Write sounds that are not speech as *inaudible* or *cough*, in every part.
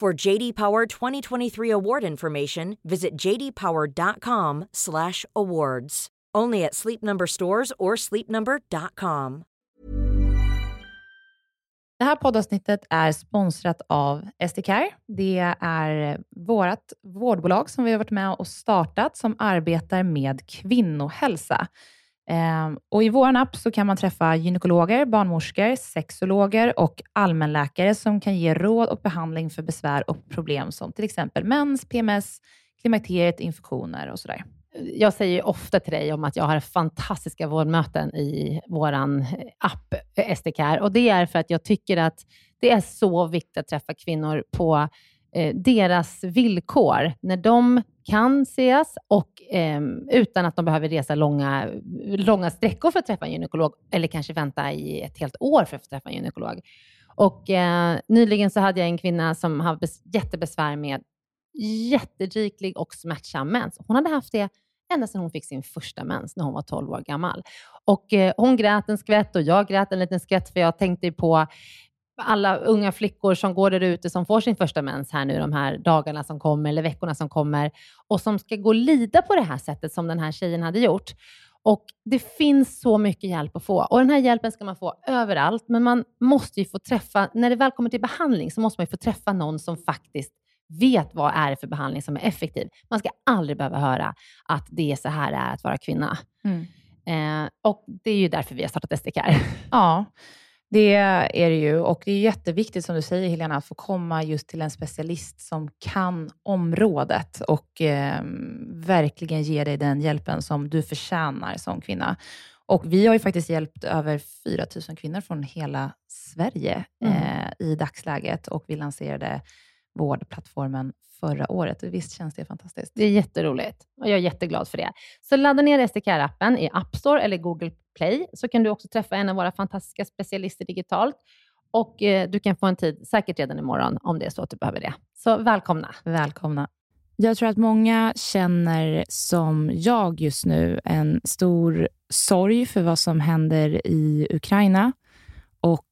For JD Power 2023 award information, visit jdpower.com/awards. Only at Sleep Number stores or sleepnumber.com. Det här poddavsnittet är sponsrat av SDCare. Det är vårt vårdbolag som vi har varit med och startat som arbetar med kvinnohälsa. Ehm, och I vår app så kan man träffa gynekologer, barnmorskor, sexologer och allmänläkare som kan ge råd och behandling för besvär och problem som till exempel mens, PMS, klimakteriet, infektioner och sådär. Jag säger ofta till dig om att jag har fantastiska vårdmöten i vår app eh, SDK och det är för att jag tycker att det är så viktigt att träffa kvinnor på eh, deras villkor, när de kan ses och eh, utan att de behöver resa långa, långa sträckor för att träffa en gynekolog eller kanske vänta i ett helt år för att få träffa en gynekolog. Och, eh, nyligen så hade jag en kvinna som hade jättebesvär med jätteriklig och smärtsam mens. Hon hade haft det ända sedan hon fick sin första mens när hon var 12 år gammal. Och, eh, hon grät en skvätt och jag grät en liten skvätt för jag tänkte på alla unga flickor som går där ute som får sin första mens här nu de här dagarna som kommer eller veckorna som kommer och som ska gå och lida på det här sättet som den här tjejen hade gjort. Och Det finns så mycket hjälp att få och den här hjälpen ska man få överallt, men man måste ju få träffa, när det väl kommer till behandling, så måste man få träffa någon som faktiskt vet vad är det för behandling som är effektiv. Man ska aldrig behöva höra att det är så här det är att vara kvinna. Mm. Eh, och Det är ju därför vi har startat SDCare. Ja, det är det ju och det är jätteviktigt som du säger Helena, att få komma just till en specialist som kan området och eh, verkligen ge dig den hjälpen som du förtjänar som kvinna. Och vi har ju faktiskt hjälpt över 4 000 kvinnor från hela Sverige mm. eh, i dagsläget och vi lanserade vårdplattformen förra året. Och visst känns det fantastiskt? Det är jätteroligt och jag är jätteglad för det. Så ladda ner SDK-appen i App Store eller Google Play, så kan du också träffa en av våra fantastiska specialister digitalt. Och eh, du kan få en tid, säkert redan imorgon, om det är så att du behöver det. Så välkomna. Välkomna. Jag tror att många känner som jag just nu en stor sorg för vad som händer i Ukraina och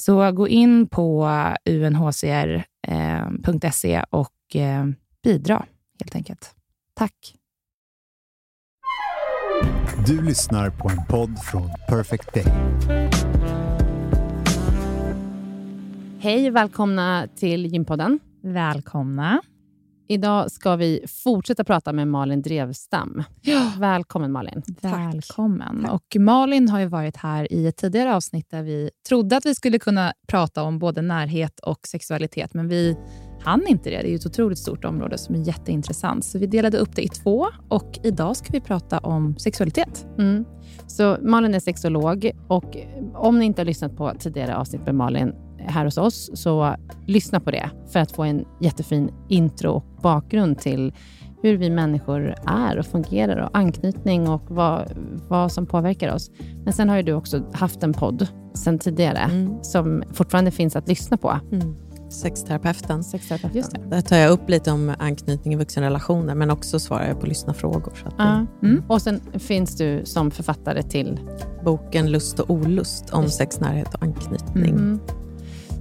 Så gå in på unhcr.se och bidra helt enkelt. Tack! Du lyssnar på en podd från Perfect Day. Hej och välkomna till Gympodden. Välkomna. Idag ska vi fortsätta prata med Malin Drevstam. Ja. Välkommen Malin. Välkommen. Och Malin har ju varit här i ett tidigare avsnitt där vi trodde att vi skulle kunna prata om både närhet och sexualitet, men vi hann inte det. Det är ett otroligt stort område som är jätteintressant. Så vi delade upp det i två och idag ska vi prata om sexualitet. Mm. Så Malin är sexolog och om ni inte har lyssnat på tidigare avsnitt med Malin här hos oss, så lyssna på det för att få en jättefin intro och bakgrund till hur vi människor är och fungerar och anknytning och vad, vad som påverkar oss. Men sen har ju du också haft en podd sen tidigare Mm. som fortfarande finns att lyssna på. Mm. Sexterapeuten. Sexterapeut. Just det. Där tar jag upp lite om anknytning i vuxenrelationer, men också svarar jag på lyssnarfrågor. Så det- Mm. Och sen finns du som författare till Boken Lust och olust om sex, närhet och anknytning. Mm.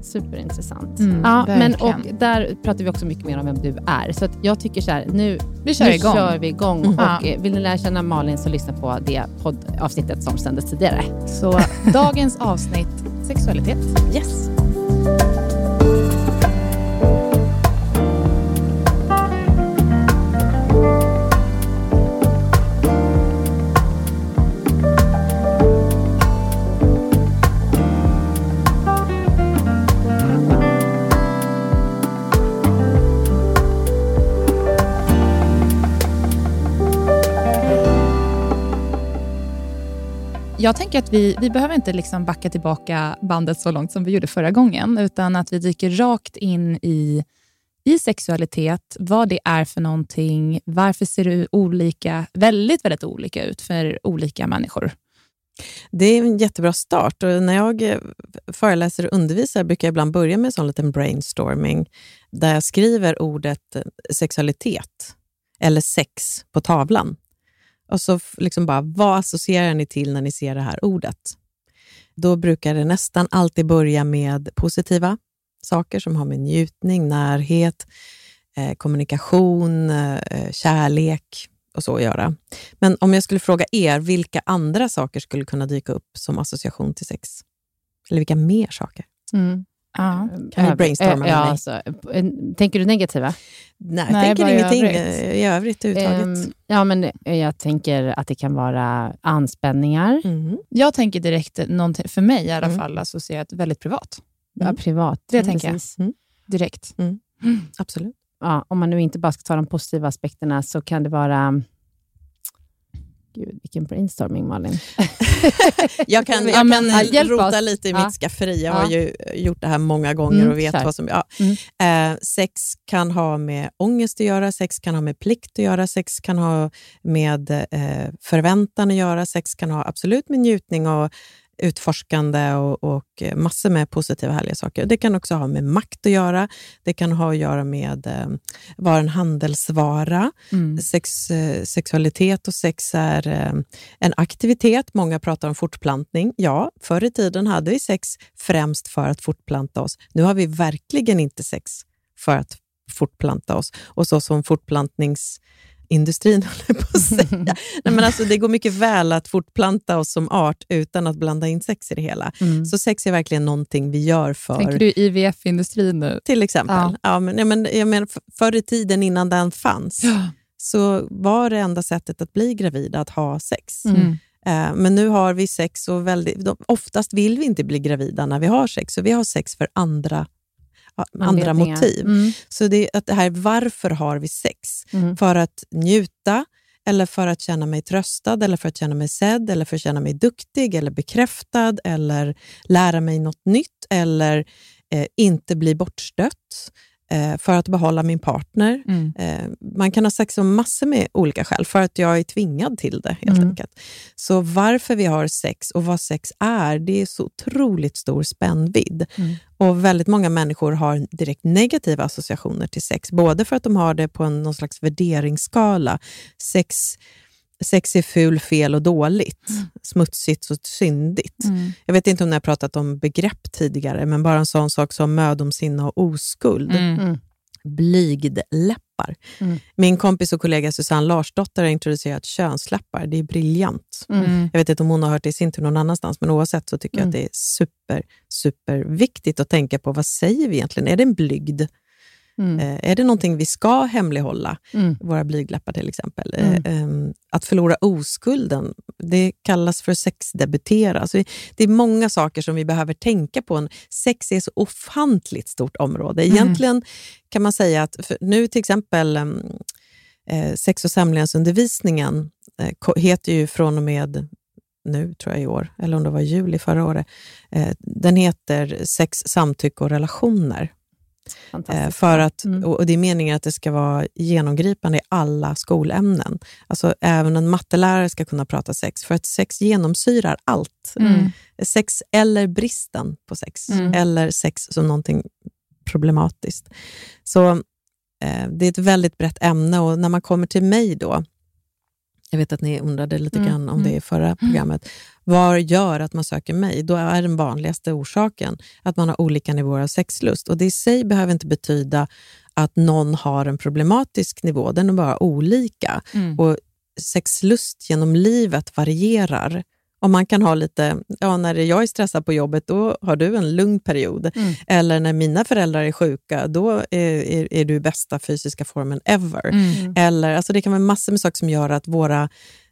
Superintressant. Mm, ja, men, och där pratar vi också mycket mer om vem du är. Så att jag tycker så här, nu, Vi kör nu igång. kör vi igång. Mm. Och Ja. vill ni lära känna Malin så lyssna på det poddavsnittet som sändes tidigare. Så dagens avsnitt, sexualitet. Yes. Jag tänker att vi, vi behöver inte liksom backa tillbaka bandet så långt som vi gjorde förra gången, utan att vi dyker rakt in i, i sexualitet, vad det är för någonting, varför ser det olika, väldigt, väldigt olika ut för olika människor. Det är en jättebra start. Och när jag eh, föreläser och undervisar brukar jag ibland börja med en sån liten brainstorming där jag skriver ordet sexualitet eller sex på tavlan. Och så liksom bara, vad associerar ni till när ni ser det här ordet? Då brukar det nästan alltid börja med positiva saker som har med njutning, närhet, eh, kommunikation, eh, kärlek och så att göra. Men om jag skulle fråga er, vilka andra saker skulle kunna dyka upp som association till sex? Eller vilka mer saker? Mm. Ja. Kan vi brainstorma eh, med ja, mig? alltså, Tänker du negativa? Nej, Nej, jag tänker bara i ingenting övrigt. eh, i övrigt. Ehm, ja, men eh, jag tänker att det kan vara anspänningar. Mm. Jag tänker direkt, för mig i alla Mm. fall, associerat väldigt privat. Ja, Mm. privat. Det tänker jag. Precis. Direkt. Absolut. Ja, om man nu inte bara ska ta de positiva aspekterna så kan det vara... Gud, vilken brainstorming, Malin. *laughs* Jag kan, *laughs* Ja, jag kan ja, rota oss. lite i Ja. mitt skafferi. Jag har Ja. ju gjort det här många gånger Mm, och vet kör. vad som... Ja. Mm. Eh, sex kan ha med ångest att göra, sex kan ha med plikt att göra, sex kan ha med eh, förväntan att göra, sex kan ha absolut med njutning och utforskande och, och massor med positiva härliga saker. Det kan också ha med makt att göra. Det kan ha att göra med eh, vara en handelsvara. Mm. Sex, eh, sexualitet och sex är eh, en aktivitet. Många pratar om fortplantning. Ja, förr i tiden hade vi sex främst för att fortplanta oss. Nu har vi verkligen inte sex för att fortplanta oss. Och så som fortplantningsindustrin *laughs* höll jag på att säga. *laughs* Nej, men alltså, det går mycket väl att fortplanta oss som art utan att blanda in sex i det hela. Mm. Så sex är verkligen någonting vi gör för... Tänker du IVF-industrin nu? Till exempel. Ja. Ja. men, ja, men, jag menar, f- förr i tiden innan den fanns så var det enda sättet att bli gravid att ha sex. Mm. Eh, men nu har vi sex och väldigt, oftast vill vi inte bli gravida när vi har sex, så vi har sex för andra, ja, andra motiv. Mm. Så det, att det här, varför har vi sex? Mm. För att njuta, eller för att känna mig tröstad, eller för att känna mig sedd, eller för att känna mig duktig, eller bekräftad, eller lära mig något nytt, eller eh, inte bli bortstött, för att behålla min partner. Mm. Eh, man kan ha sex av massor med olika skäl, för att jag är tvingad till det helt Mm. enkelt. Så varför vi har sex och vad sex är, det är så otroligt stor spännvidd. Mm. Och väldigt många människor har direkt negativa associationer till sex, både för att de har det på en, någon slags värderingsskala. Sex, sex är ful, fel och dåligt. Smutsigt och syndigt. Mm. Jag vet inte om ni har pratat om begrepp tidigare, men bara en sån sak som mödomssinne och oskuld. Mm. Mm. Blygdläppar. Mm. Min kompis och kollega Susanne Larsdotter har introducerat könsläppar. Det är briljant. Mm. Jag vet inte om hon har hört det i sin tur någon annanstans, men oavsett så tycker jag Mm. att det är super, super viktigt att tänka på vad säger vi egentligen? Är det en blygd? Mm. Eh, är det någonting vi ska hemlighålla? Mm. Våra blygdläppar till exempel. Mm. Eh, ehm, att förlora oskulden, det kallas för sexdebutera. Alltså, det är många saker som vi behöver tänka på. Sex är så ofantligt stort område. Mm. Egentligen kan man säga att nu till exempel ehm, eh, sex och samlevnadsundervisningen eh, heter ju från och med nu, tror jag i år, eller om det var juli förra året. Eh, den heter Sex, samtycke och relationer. Eh, för att, Mm. och och det är meningen att det ska vara genomgripande i alla skolämnen. Alltså även en mattelärare ska kunna prata sex, för att sex genomsyrar allt. Mm. Sex eller bristen på sex, Mm. eller sex som någonting problematiskt. Så eh, det är ett väldigt brett ämne och när man kommer till mig då, jag vet att ni undrade lite Mm, grann om mm. det i förra programmet, vad gör att man söker mig? Då är den vanligaste orsaken att man har olika nivåer av sexlust. Och Det i sig behöver inte betyda att någon har en problematisk nivå, den är bara olika. Mm. Och sexlust genom livet varierar. Och man kan ha lite, ja, när jag är stressad på jobbet, då har du en lugn period. Mm. Eller när mina föräldrar är sjuka, då är, är, är du i bästa fysiska formen ever. Mm. Eller, alltså det kan vara massor med saker som gör att våra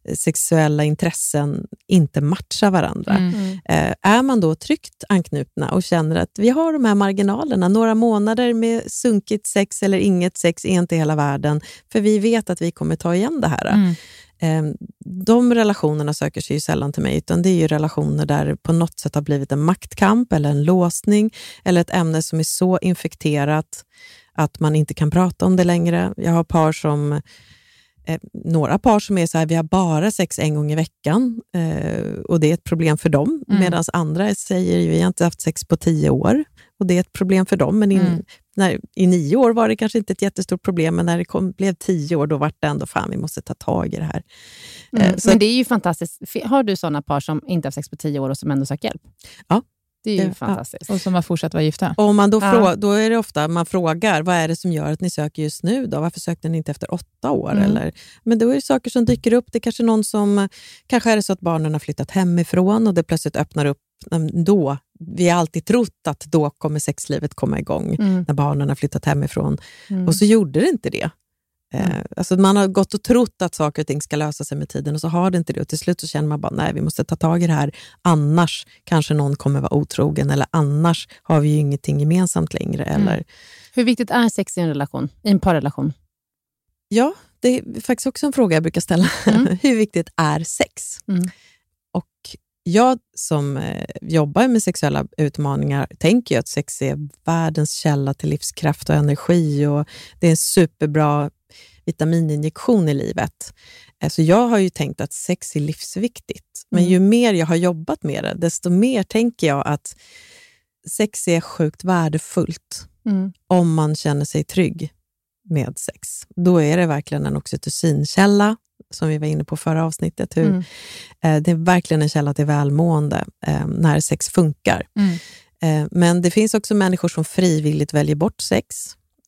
eh, sexuella intressen inte matchar varandra. Mm. Eh, är man då tryggt anknutna och känner att vi har de här marginalerna, några månader med sunkigt sex eller inget sex är inte hela världen, för vi vet att vi kommer ta igen det här. Mm. Eh, de relationerna söker sig ju sällan till mig, utan det är ju relationer där det på något sätt har blivit en maktkamp eller en låsning eller ett ämne som är så infekterat att man inte kan prata om det längre. Jag har par som eh, några par som är så här, vi har bara sex en gång i veckan eh, och det är ett problem för dem. Mm. Medan andra säger, vi har inte haft sex på tio år och det är ett problem för dem. Men in, Mm. När, i nio år var det kanske inte ett jättestort problem, men när det kom, blev tio år, då var det ändå, fan vi måste ta tag i det här. Mm. Eh, så Men det är ju fantastiskt. Har du sådana par som inte har sex på tio år och som ändå söker hjälp? Ja. Det är ju Det- ja. fantastiskt. Och som har fortsatt vara gifta. Och man då, Ja. frå, då är det ofta man frågar, vad är det som gör att ni söker just nu? då? Varför sökte ni inte efter åtta år? Mm. Eller, men då är det saker som dyker upp. Det är kanske någon som, kanske är det så att barnen har flyttat hemifrån och det plötsligt öppnar upp då. Vi har alltid trott att då kommer sexlivet komma igång, Mm. när barnen har flyttat hemifrån. Mm. Och så gjorde det inte det. Mm. Eh, alltså man har gått och trott att saker och ting ska lösa sig med tiden och så har det inte det. Och till slut så känner man bara, nej vi måste ta tag i det här, annars kanske någon kommer vara otrogen eller annars har vi ju ingenting gemensamt längre. Mm. Eller, Hur viktigt är sex i en relation? I en parrelation? Ja, det är faktiskt också en fråga jag brukar ställa. Mm. *laughs* Hur viktigt är sex? Mm. Och jag som eh, jobbar med sexuella utmaningar tänker ju att sex är världens källa till livskraft och energi och det är en superbra vitamininjektion i livet. Eh, Så jag har ju tänkt att sex är livsviktigt. Men Mm. ju mer jag har jobbat med det, desto mer tänker jag att sex är sjukt värdefullt Mm. om man känner sig trygg med sex. Då är det verkligen en oxytocinkälla, som vi var inne på förra avsnittet. Hur, Mm. eh, det är verkligen en källa till välmående eh, när sex funkar. Mm. Eh, men det finns också människor som frivilligt väljer bort sex.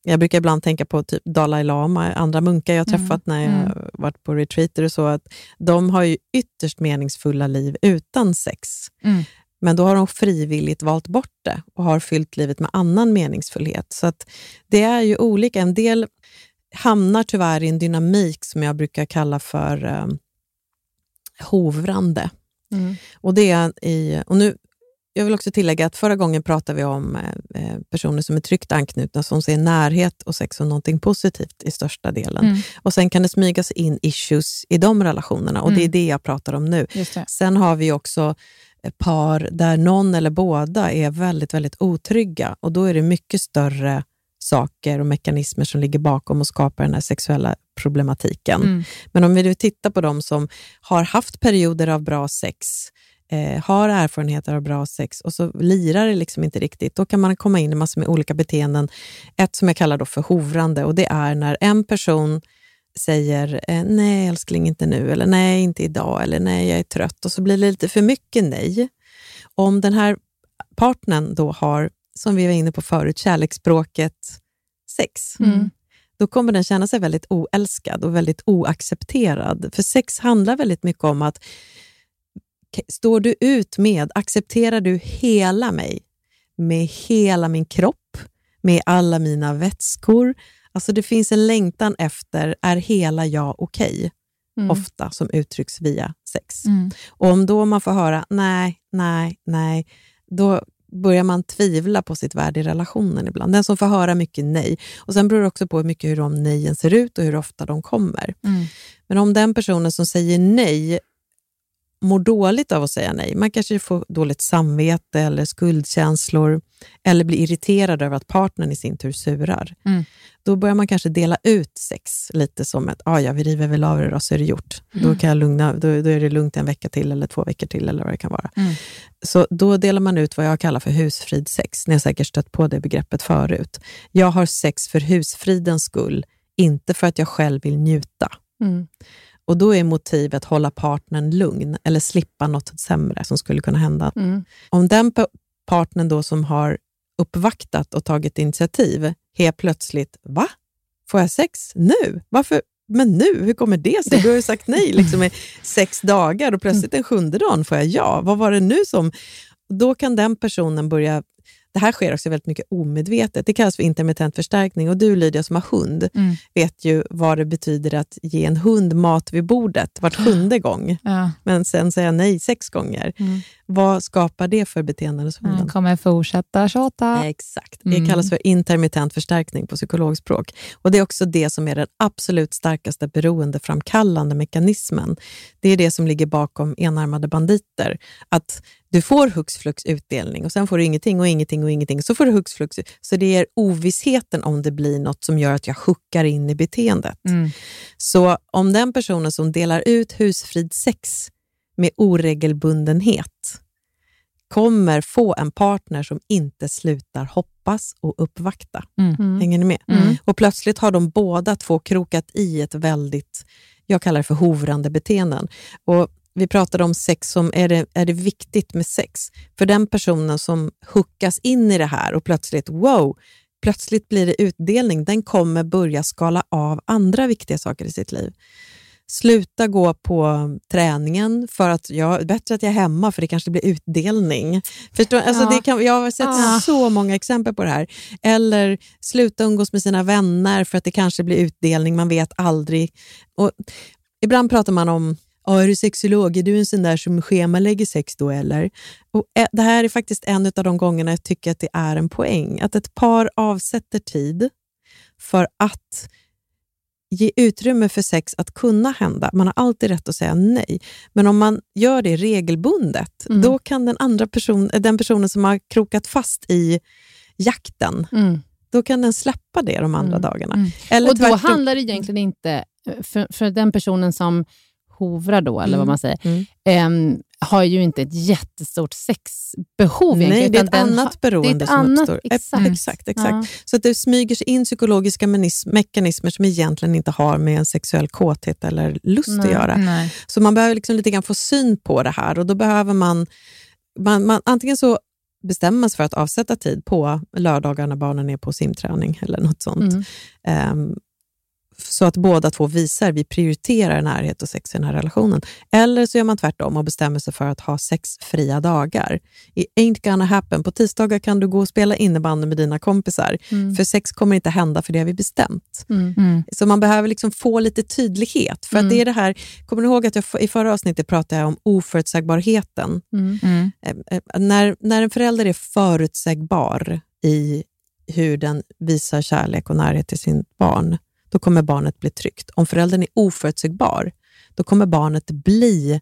Jag brukar ibland tänka på typ Dalai Lama, andra munkar jag har Mm, träffat när jag mm. varit på retreater och så, att de har ju ytterst meningsfulla liv utan sex. Mm. Men då har de frivilligt valt bort det och har fyllt livet med annan meningsfullhet. Så att det är ju olika. En del hamnar tyvärr i en dynamik som jag brukar kalla för eh, hovrande. Mm. Och det är i, och nu, jag vill också tillägga att förra gången pratade vi om eh, eh, personer som är tryggt anknutna, som ser närhet och sex som någonting positivt i största delen. Mm. Och Sen kan det smygas in issues i de relationerna och det är Mm. det jag pratar om nu. Sen har vi också par där någon eller båda är väldigt, väldigt otrygga och då är det mycket större saker och mekanismer som ligger bakom och skapar den här sexuella problematiken. Mm. Men om vi nu tittar på de som har haft perioder av bra sex, eh, har erfarenheter av bra sex och så lirar det liksom inte riktigt, då kan man komma in i massor med olika beteenden. Ett som jag kallar då för hovrande och det är när en person säger eh, nej älskling, inte nu, eller nej, inte idag, eller nej, jag är trött och så blir det lite för mycket nej. Om den här partnern då har, som vi var inne på förut, kärleksspråket sex, Mm. då kommer den känna sig väldigt oälskad och väldigt oaccepterad. För sex handlar väldigt mycket om att står du ut med, accepterar du hela mig med hela min kropp, med alla mina vätskor. Alltså det finns en längtan efter, är hela jag okej? Mm. Ofta som uttrycks via sex. Mm. Och om då man får höra nej, nej, nej, då börjar man tvivla på sitt värde i relationen ibland. Den som får höra mycket nej. Och Sen beror det också på hur mycket hur de nejen ser ut och hur ofta de kommer. Mm. Men om den personen som säger nej mår dåligt av att säga nej, man kanske får dåligt samvete eller skuldkänslor eller blir irriterad över att partnern i sin tur surar. Mm. Då börjar man kanske dela ut sex lite som ett, ah, ja, vi river väl av det då så är det gjort. Då, Mm. kan jag lugna, då, då är det lugnt en vecka till eller två veckor till eller vad det kan vara. Mm. Så då delar man ut vad jag kallar för husfridsex. Ni har säkert stött på det begreppet förut. Jag har sex för husfridens skull, inte för att jag själv vill njuta. Och Då är motivet hålla partnern lugn eller slippa något sämre som skulle kunna hända. Mm. Om den pa- partnern då som har uppvaktat och tagit initiativ helt plötsligt, va? Får jag sex nu? Varför? Men nu, hur kommer det sig? Du har ju sagt nej *laughs* liksom i sex dagar och plötsligt den sjunde dagen får jag ja. Vad var det nu som... Då kan den personen börja... Det här sker också väldigt mycket omedvetet. Det kallas för intermittent förstärkning och du Lydia som har hund Mm. vet ju vad det betyder att ge en hund mat vid bordet vart sjunde gång, Ja. men sen säga nej sex gånger. Mm. Vad skapar det för beteende hos hunden? Han kommer fortsätta tjata. Exakt. Det Mm. kallas för intermittent förstärkning på psykologspråk. Och Det är också det som är den absolut starkaste beroendeframkallande mekanismen. Det är det som ligger bakom enarmade banditer. Att du får hux flux utdelning och sen får du ingenting och ingenting och ingenting. Så får du hux flux. Så det är ovissheten om det blir något som gör att jag huckar in i beteendet. Mm. Så om den personen som delar ut husfrid sex med oregelbundenhet kommer få en partner som inte slutar hoppas och uppvakta. Mm. Hänger ni med? Mm. Och plötsligt har de båda två krokat i ett väldigt, jag kallar det för hovrande beteenden. Och vi pratade om sex, som är det, är det viktigt med sex? För den personen som hookas in i det här och plötsligt, wow, plötsligt blir det utdelning, den kommer börja skala av andra viktiga saker i sitt liv. Sluta gå på träningen för att jag, bättre att jag är hemma för det kanske blir utdelning. Förstår, alltså Ja. det kan, jag har sett Ja. så många exempel på det här. Eller sluta umgås med sina vänner för att det kanske blir utdelning, man vet aldrig. Och ibland pratar man om Ja, är du sexolog? Är du en sån där som schemalägger sex då eller? Och eh, det här är faktiskt en av de gångerna jag tycker att det är en poäng. Att ett par avsätter tid för att ge utrymme för sex att kunna hända. Man har alltid rätt att säga nej. Men om man gör det regelbundet, Mm. då kan den andra person, den personen som har krokat fast i jakten, Mm. då kan den släppa det de andra Mm. dagarna. Mm. Eller Och då handlar det egentligen inte, för, för den personen som hovrar då, eller vad Mm. man säger, Mm. ehm, har ju inte ett jättestort sexbehov Nej, egentligen. det är ett annat har- beroende det är ett som annat, uppstår. Exakt. exakt, exakt. Ja. Så att det smyger sig in psykologiska mekanismer som egentligen inte har med en sexuell kåthet eller lust att Nej. göra. Nej. Så man behöver liksom lite grann få syn på det här och då behöver man, man, man antingen så bestämmer man sig för att avsätta tid på lördagar när barnen är på simträning eller något sånt. Mm. Ehm, så att båda två visar vi prioriterar närhet och sex i den här relationen. Eller så gör man tvärtom och bestämmer sig för att ha sexfria dagar. I ain't gonna happen. På tisdagar kan du gå och spela innebandy med dina kompisar. Mm. För sex kommer inte hända, för det har vi bestämt. Mm. Mm. Så man behöver liksom få lite tydlighet. För att Mm. det är det här, kommer ni ihåg att jag i förra avsnittet pratade jag om oförutsägbarheten? Mm. Mm. Eh, eh, när, när en förälder är förutsägbar i hur den visar kärlek och närhet till sin barn, då kommer barnet bli tryggt. Om föräldern är oförutsägbar, då kommer barnet bli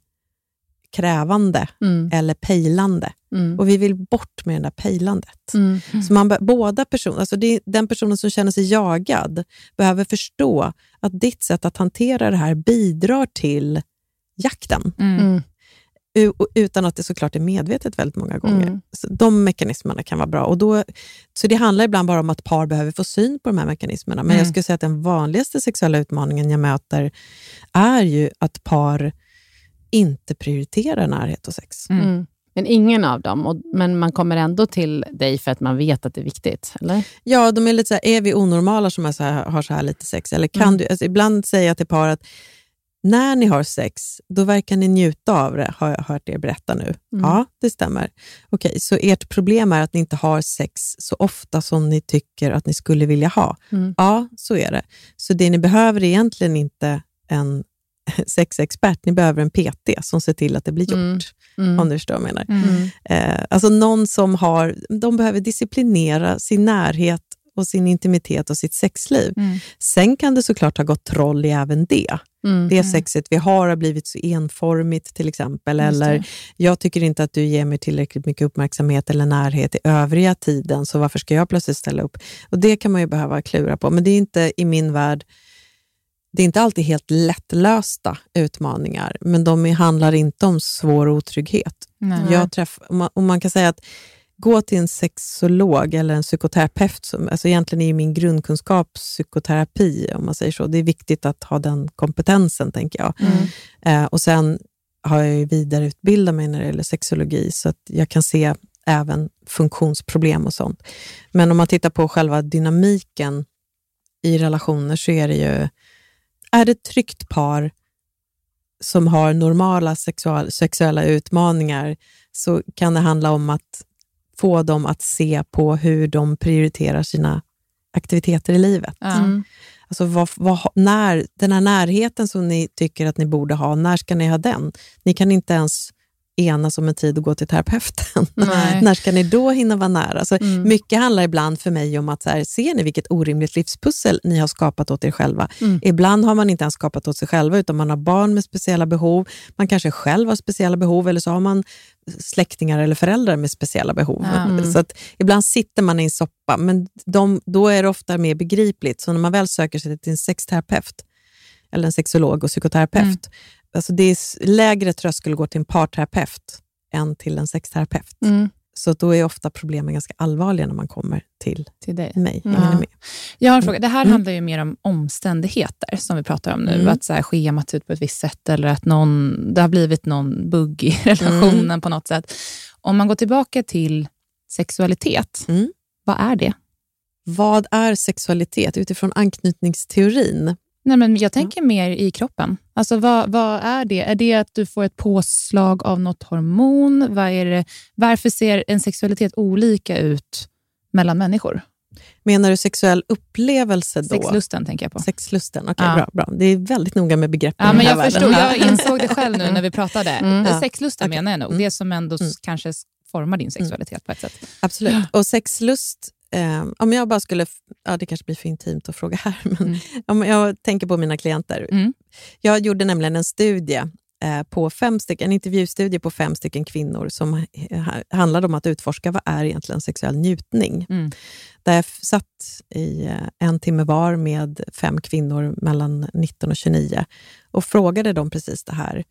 krävande Mm. eller pejlande. Mm. Och vi vill bort med det där pejlandet. Mm. Så man, be- båda personer, alltså det, den personen som känner sig jagad behöver förstå att ditt sätt att hantera det här bidrar till jakten, Mm. Mm. Utan att det såklart är medvetet väldigt många gånger. Mm. Så de mekanismerna kan vara bra. Och då, så det handlar ibland bara om att par behöver få syn på de här mekanismerna. Men jag Mm. skulle säga att den vanligaste sexuella utmaningen jag möter är ju att par inte prioriterar närhet och sex. Mm. Mm. Men ingen av dem, och, men man kommer ändå till dig för att man vet att det är viktigt? Eller? Ja, de är lite så här, är vi onormala som är så här, har så här lite sex? Eller kan Mm. du, alltså ibland säger jag till par att när ni har sex, då verkar ni njuta av det, har jag hört er berätta nu. Mm. Ja, det stämmer. Okej, så ert problem är att ni inte har sex så ofta som ni tycker att ni skulle vilja ha. Mm. Ja, så är det. Så det ni behöver är egentligen inte en *laughs* sexexpert, ni behöver en PT som ser till att det blir gjort. Mm. Mm. Om du förstår vad jag menar. Mm. Eh, alltså någon som har, de behöver disciplinera sin närhet och sin intimitet och sitt sexliv. Mm. Sen kan det såklart ha gått troll i även det. Mm. Det sexet vi har har blivit så enformigt till exempel. Eller jag tycker inte att du ger mig tillräckligt mycket uppmärksamhet eller närhet i övriga tiden, så varför ska jag plötsligt ställa upp? Och Det kan man ju behöva klura på, men det är inte i min värld det är inte alltid helt lättlösta utmaningar, men de handlar inte om svår otrygghet. Nej. Jag träff, man, om man kan säga att gå till en sexolog eller en psykoterapeut, som, alltså egentligen är ju min grundkunskap psykoterapi, om man säger så. Det är viktigt att ha den kompetensen, tänker jag. Mm. Eh, och Sen har jag ju vidareutbildat mig när det gäller sexologi, så att jag kan se även funktionsproblem och sånt. Men om man tittar på själva dynamiken i relationer så är det ju, är det ett tryggt par som har normala sexual, sexuella utmaningar så kan det handla om att få dem att se på hur de prioriterar sina aktiviteter i livet. Mm. Alltså vad, vad, när, den här närheten som ni tycker att ni borde ha, när ska ni ha den? Ni kan inte ens enas om en tid att gå till terapeuten. *laughs* När ska ni då hinna vara nära? Alltså, Mm. Mycket handlar ibland för mig om att så här, ser ni vilket orimligt livspussel ni har skapat åt er själva? Mm. Ibland har man inte ens skapat åt sig själva, utan man har barn med speciella behov. Man kanske själv har speciella behov, eller så har man släktingar eller föräldrar med speciella behov. Ja. Mm. Så ibland sitter man i en soppa, men de, då är det ofta mer begripligt. Så när man väl söker sig till en sexterapeut, eller en sexolog och psykoterapeut, Mm. Alltså det är lägre tröskel att gå till en parterapeut än till en sexterapeut. Mm. Så då är ofta problemen ganska allvarliga när man kommer till Till dig. mig. Mm. Ni med? Jag har en fråga. Det här Mm. handlar ju mer om omständigheter som vi pratar om nu. Mm. Att så här, schemat ut på ett visst sätt eller att någon, det har blivit någon bugg i *laughs* relationen Mm. på något sätt. Om man går tillbaka till sexualitet, Mm. vad är det? Vad är sexualitet utifrån anknytningsteorin? Nej, men jag tänker mer i kroppen. Alltså, vad, vad är det? Är det att du får ett påslag av något hormon? Vad är det? Varför ser en sexualitet olika ut mellan människor? Menar du sexuell upplevelse då? Sexlusten tänker jag på. Sexlusten, okej Ja. bra, bra. Det är väldigt noga med begreppen Ja, men jag förstod. Jag *laughs* insåg det själv nu när vi pratade. Mm. Sexlusten Okej. menar jag nog. Mm. Det som ändå Mm. kanske formar din sexualitet på ett sätt. Absolut. Och sexlust, eh, om jag bara skulle... Ja, det kanske blir för intimt att fråga här, *laughs* men Mm. om jag tänker på mina klienter. Mm. Jag gjorde nämligen en studie, eh, på fem stycken, en intervjustudie på fem stycken kvinnor som eh, handlade om att utforska vad är egentligen sexuell njutning. Mm. Där jag satt i eh, en timme var med fem kvinnor mellan 19 och 29 och frågade dem precis det här.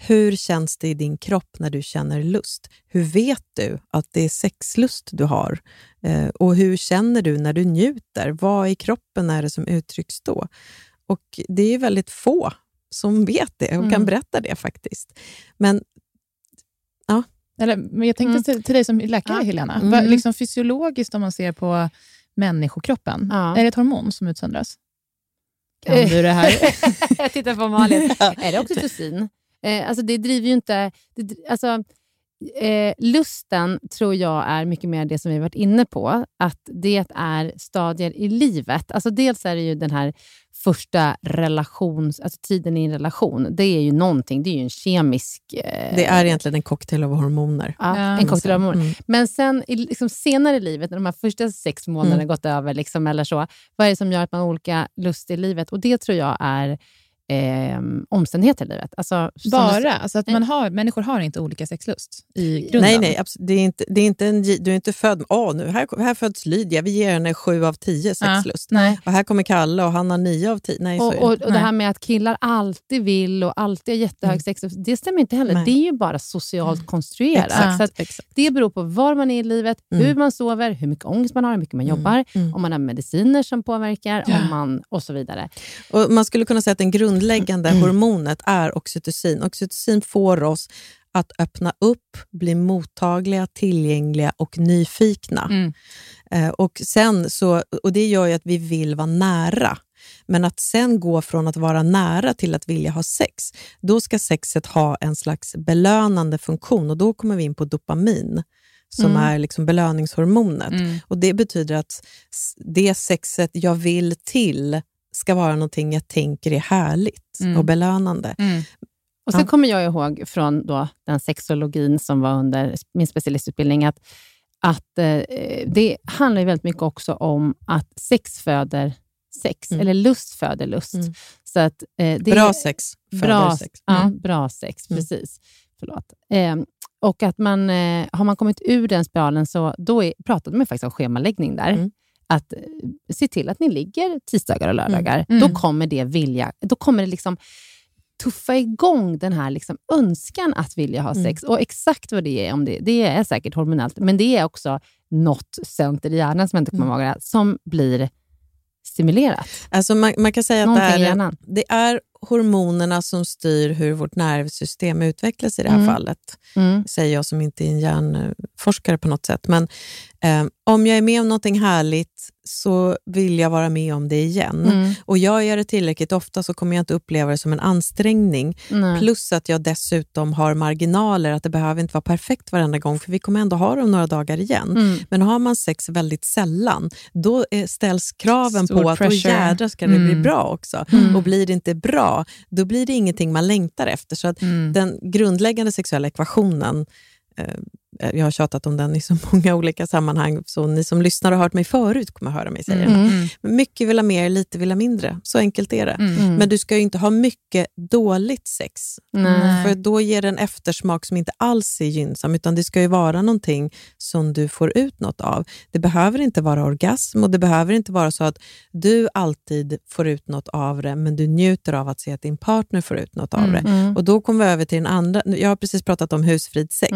Hur känns det i din kropp när du känner lust? Hur vet du att det är sexlust du har? Eh, och hur känner du när du njuter? Vad i kroppen är det som uttrycks då? Och det är väldigt få som vet det och kan Mm. berätta det faktiskt. Men Eller, men jag tänkte Mm. till, till dig som läkare, Ja. Helena. Mm. Vad, liksom fysiologiskt, om man ser på människokroppen, Ja. är det ett hormon som utsöndras? Kan Eh. du det här? *laughs* jag tittar på Malin. är det oxytocin? Eh, alltså det driver ju inte... Det, alltså, eh, lusten tror jag är mycket mer det som vi varit inne på. Att det är stadier i livet. Alltså dels är det ju den här första relations, alltså tiden i en relation. Det är ju någonting. Det är ju en kemisk... Eh, det är egentligen en cocktail av hormoner. ja, Ja, en cocktail av hormoner. Mm. Men sen i, liksom, senare i livet, när de här första sex månaderna Mm. gått över, liksom, eller så, vad är det som gör att man har olika lust i livet? Och Det tror jag är eh, omständigheter i livet. Alltså, som du- Bara? Alltså att man har, människor har inte olika sexlust i grunden? Nej, nej, abs- det är inte, det är inte en, du är inte född åh, nu här, här föds Lydia, vi ger henne sju av tio sexlust. Nej. Och här kommer Kalle och han har nio av tio. Nej, så Och, är och, det. och det här med att killar alltid vill och alltid har jättehög Mm. sexlust, det stämmer inte heller. Nej. Det är ju bara socialt konstruerat. Exakt, Så att exakt. det beror på var man är i livet, Mm. hur man sover, hur mycket ångest man har, hur mycket man jobbar, mm. om man har mediciner som påverkar Ja. om man, och så vidare. Och man skulle kunna säga att det grundläggande hormonet är oxytocin. Oxytocin får oss att öppna upp, bli mottagliga, tillgängliga och nyfikna. Mm. Eh, och, sen så, och Det gör ju att vi vill vara nära. Men att sen gå från att vara nära till att vilja ha sex, då ska sexet ha en slags belönande funktion och då kommer vi in på dopamin som Mm. är liksom belöningshormonet. Mm. Och Det betyder att det sexet jag vill till ska vara någonting jag tänker är härligt Mm. och belönande. Mm. Och sen Ja. kommer jag ihåg från då den sexologin som var under min specialistutbildning, att, att eh, det handlar väldigt mycket också om att sex föder sex, Mm. eller lust föder lust. Mm. Så att, eh, Bra sex föder Bra sex. Ja, Mm. bra sex, Mm. precis. Förlåt. Eh, och att man, eh, har man kommit ur den spiralen så då är, pratade man faktiskt om schemaläggning där. Mm. Att eh, se till att ni ligger tisdagar och lördagar. Mm. Då kommer det vilja, då kommer det liksom tuffa igång den här liksom önskan att vilja ha Mm. sex. Och exakt vad det är, om det, det är säkert hormonellt, men det är också något center i hjärnan som jag inte kommer Mm. ihåg, det, som blir stimulerat. Alltså man, man kan säga att det Någonting är, det är hormonerna som styr hur vårt nervsystem utvecklas i det här Mm. fallet. Mm. säger jag som inte är en hjärnforskare på något sätt. Men eh, om jag är med om någonting härligt så vill jag vara med om det igen. Mm. Och gör jag det tillräckligt ofta så kommer jag inte uppleva det som en ansträngning. Nej. Plus att jag dessutom har marginaler, att det behöver inte vara perfekt varenda gång, för vi kommer ändå ha dem några dagar igen. Mm. Men har man sex väldigt sällan, då eh, ställs kraven Stor på att då pressure. jädrar ska det bli Mm. bra också. Mm. Och blir det inte bra, då blir det ingenting man längtar efter. Så att Mm. den grundläggande sexuella ekvationen, eh, jag har tjatat om den i så *laughs* många olika sammanhang, så ni som lyssnar och har hört mig förut kommer höra mig säga Mm. den. Mm. Men Mycket vill ha mer, lite vill ha mindre. Så enkelt är det. Mm. Mm. Men du ska ju inte ha mycket dåligt sex, Nej. för då ger det en eftersmak som inte alls är gynnsam, utan det ska ju vara någonting som du får ut något av. Det behöver inte vara orgasm och det behöver inte vara så att du alltid får ut något av det, men du njuter av att se att din partner får ut något av Mm. det. Mm. Och Då kommer vi över till den andra. Jag har precis pratat om husfrid sex.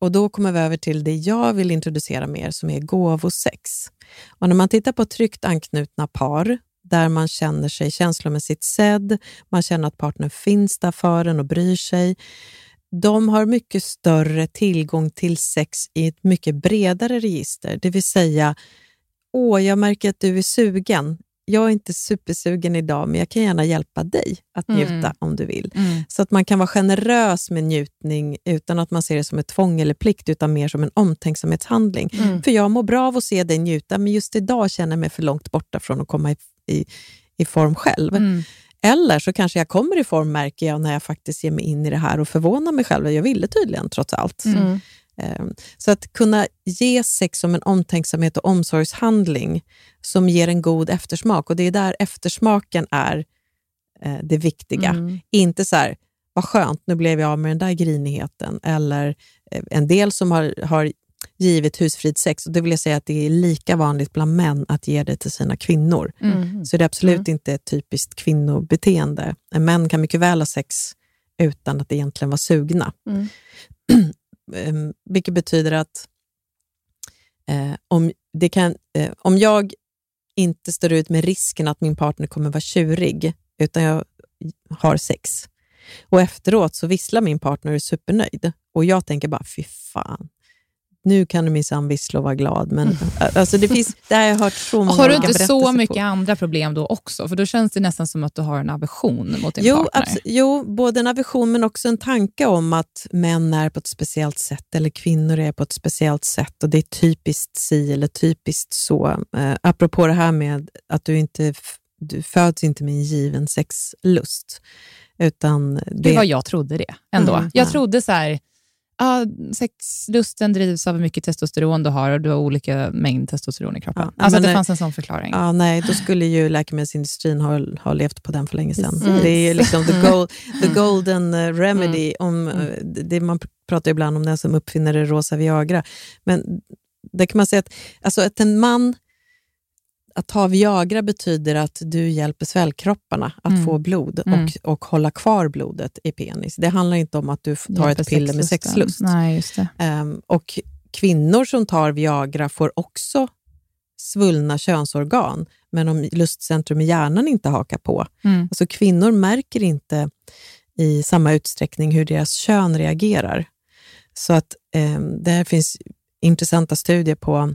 Och Då kommer vi över till det jag vill introducera mer, som är gåvosex. Och när man tittar på tryggt anknutna par, där man känner sig känslomässigt sedd, man känner att partnern finns där för en och bryr sig. De har mycket större tillgång till sex i ett mycket bredare register. Det vill säga, åh, jag märker att du är sugen. Jag är inte supersugen idag, men jag kan gärna hjälpa dig att Mm. njuta om du vill. Mm. Så att man kan vara generös med njutning utan att man ser det som ett tvång eller plikt, utan mer som en omtänksamhetshandling. Mm. För jag mår bra av att se dig njuta, men just idag känner jag mig för långt borta från att komma i, i, i form själv. Mm. Eller så kanske jag kommer i form, märker jag, när jag faktiskt ger mig in i det här och förvånar mig själv. Jag ville tydligen, trots allt. Mm. Eh, Så att kunna ge sex som en omtänksamhet och omsorgshandling som ger en god eftersmak. Och Det är där eftersmaken är eh, det viktiga. Mm. Inte så här, vad skönt, nu blev jag av med den där grinigheten. Eller eh, en del som har, har givit husfrid sex, och det vill jag säga att det är lika vanligt bland män att ge det till sina kvinnor. Mm. Så det är absolut inte ett typiskt kvinnobeteende. Män kan mycket väl ha sex utan att egentligen vara sugna. Mm. *clears throat* Ehm, vilket betyder att eh, om, det kan, eh, om jag inte står ut med risken att min partner kommer vara tjurig, utan jag har sex, och efteråt så visslar min partner och är supernöjd, och jag tänker bara, fy fan, nu kan du minsann vissla och vara glad. Men, alltså det, finns, det har jag hört så många Har du inte så mycket på. andra problem då också? För då känns det nästan som att du har en aversion mot din Jo, partner. jo, både en aversion men också en tanke om att män är på ett speciellt sätt eller kvinnor är på ett speciellt sätt och det är typiskt si eller typiskt så. Eh, apropå det här med att du inte du föds inte med en given sexlust. Utan det, Det var jag trodde det ändå. Mm, jag ja. trodde så här, ah, sexlusten drivs av hur mycket testosteron du har och du har olika mängd testosteron i kroppen. Ja, alltså det nej. fanns en sån förklaring. Ja, nej, då skulle ju läkemedelsindustrin ha, ha levt på den för länge sedan. Precis. Det är ju liksom the, gold, the Mm. golden eh, remedy. Om, eh, det, man pratar ibland om den som uppfinner det rosa Viagra. Men det kan man säga att, alltså att en man, att ta Viagra betyder att du hjälper svällkropparna att Mm. få blod Mm. och, och hålla kvar blodet i penis. Det handlar inte om att du tar Hjälper ett piller med sexlust. Nej. Ehm, och kvinnor som tar Viagra får också svullna könsorgan, men om lustcentrum i hjärnan inte hakar på. Mm. Alltså kvinnor märker inte i samma utsträckning hur deras kön reagerar. Så att det här finns intressanta studier på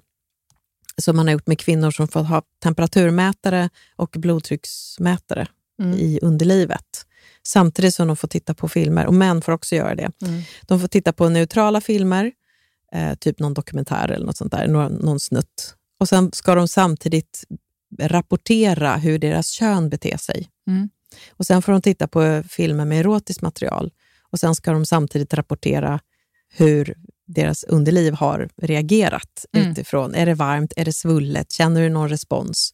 som man har gjort med kvinnor som får ha temperaturmätare och blodtrycksmätare Mm. i underlivet. Samtidigt som de får titta på filmer, och män får också göra det. Mm. De får titta på neutrala filmer, eh, typ någon dokumentär eller något sånt där, någon, någon snutt. Och sen ska de samtidigt rapportera hur deras kön beter sig. Mm. Och Sen får de titta på filmer med erotiskt material och sen ska de samtidigt rapportera hur deras underliv har reagerat Mm. utifrån. Är det varmt? Är det svullet? Känner du någon respons?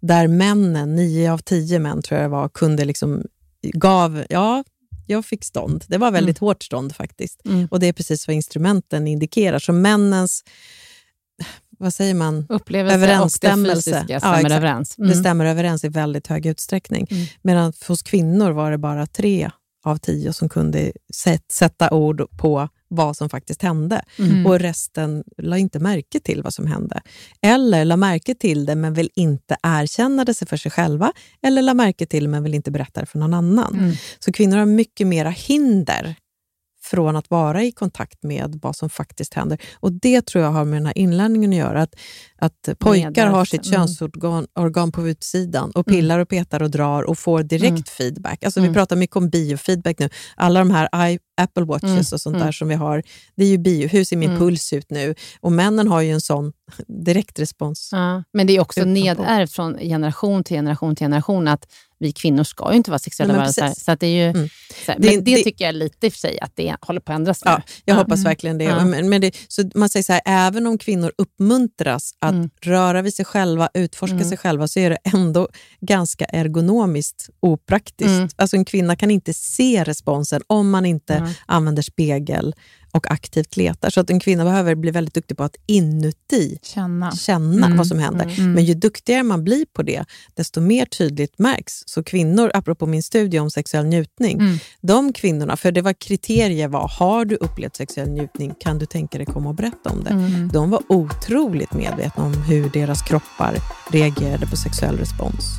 Där männen, nio av tio män tror jag det var, kunde liksom gav, ja, jag fick stånd. Det var väldigt hårt stånd faktiskt. Mm. Och det är precis vad instrumenten indikerar. Så männens, vad säger man? Upplevelse Överensstämmelse. och det fysiska Ja, stämmer exakt. överens. Det Mm. stämmer överens i väldigt hög utsträckning. Mm. Medan hos kvinnor var det bara tre av tio som kunde sätt, sätta ord på vad som faktiskt hände. Mm. Och resten la inte märke till vad som hände. Eller la märke till det men vill inte erkänna det för sig själva. Eller la märke till det men vill inte berätta det för någon annan. Mm. Så kvinnor har mycket mera hinder från att vara i kontakt med vad som faktiskt händer. Och Det tror jag har med den här inlärningen att göra. Att, att pojkar har sitt mm. könsorgan organ på utsidan och pillar och petar och drar och får direkt Mm. feedback. Alltså Mm. Vi pratar mycket om biofeedback nu. Alla de här Apple Watches Mm. och sånt där Mm. som vi har, det är ju bio. Hur ser min Mm. puls ut nu? Och männen har ju en sån *laughs* direktrespons. Ja, men det är också nedärvt från generation till generation till generation att vi kvinnor ska ju inte vara sexuella varelser. Så att det är ju, Mm. här, Det- men det, det- tycker jag lite i och för sig att det håller på att ändras. Ja, jag Ja. hoppas Mm. verkligen det. Ja. Men, men det så man säger så här, även om kvinnor uppmuntras att Mm. röra vid sig själva, utforska Mm. sig själva, så är det ändå ganska ergonomiskt opraktiskt. Mm. Alltså en kvinna kan inte se responsen om man inte Mm. använder spegel och aktivt letar. Så att en kvinna behöver bli väldigt duktig på att inuti Känna. känna Mm. vad som händer. Mm. Men ju duktigare man blir på det, desto mer tydligt märks. Så kvinnor, apropå min studie om sexuell njutning, Mm. de kvinnorna, för det var kriterier var, har du upplevt sexuell njutning, kan du tänka dig komma och berätta om det? Mm. De var otroligt medvetna om hur deras kroppar reagerade på sexuell respons.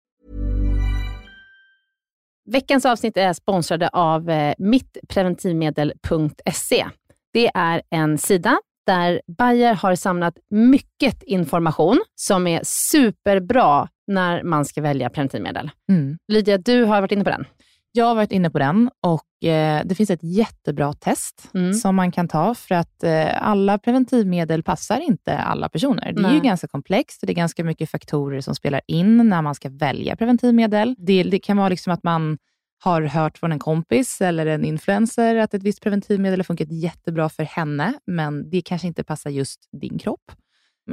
Veckans avsnitt är sponsrade av eh, mittpreventivmedel.se. Det är en sida där Bayer har samlat mycket information som är superbra när man ska välja preventivmedel. Mm. Lydia, du har varit inne på den. Jag har varit inne på den och eh, det finns ett jättebra test Mm. som man kan ta för att eh, alla preventivmedel passar inte alla personer. Det är ju Nej. ganska komplext och det är ganska mycket faktorer som spelar in när man ska välja preventivmedel. Det, det kan vara liksom att man har hört från en kompis eller en influencer att ett visst preventivmedel har funkat jättebra för henne, men det kanske inte passar just din kropp.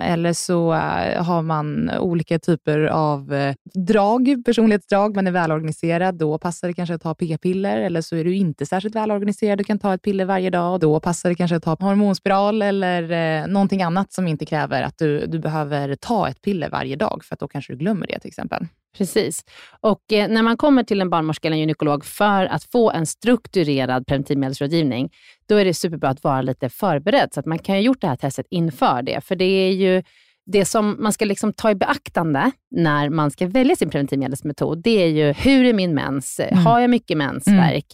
Eller så eh, har man olika typer av eh, drag, personlighetsdrag. Man är välorganiserad, då passar det kanske att ta p-piller. Eller så är du inte särskilt välorganiserad och kan ta ett piller varje dag. Då passar det kanske att ta hormonspiral eller eh, någonting annat som inte kräver att du, du behöver ta ett piller varje dag, för att då kanske du glömmer det till exempel. Precis. Och eh, när man kommer till en barnmorska eller en gynekolog för att få en strukturerad preventivmedelsrådgivning, då är det superbra att vara lite förberedd, så att man kan ha gjort det här testet inför det. För det är ju det som man ska liksom ta i beaktande när man ska välja sin preventivmedelsmetod, det är ju hur är min mens? Mm. Har jag mycket mensvärk?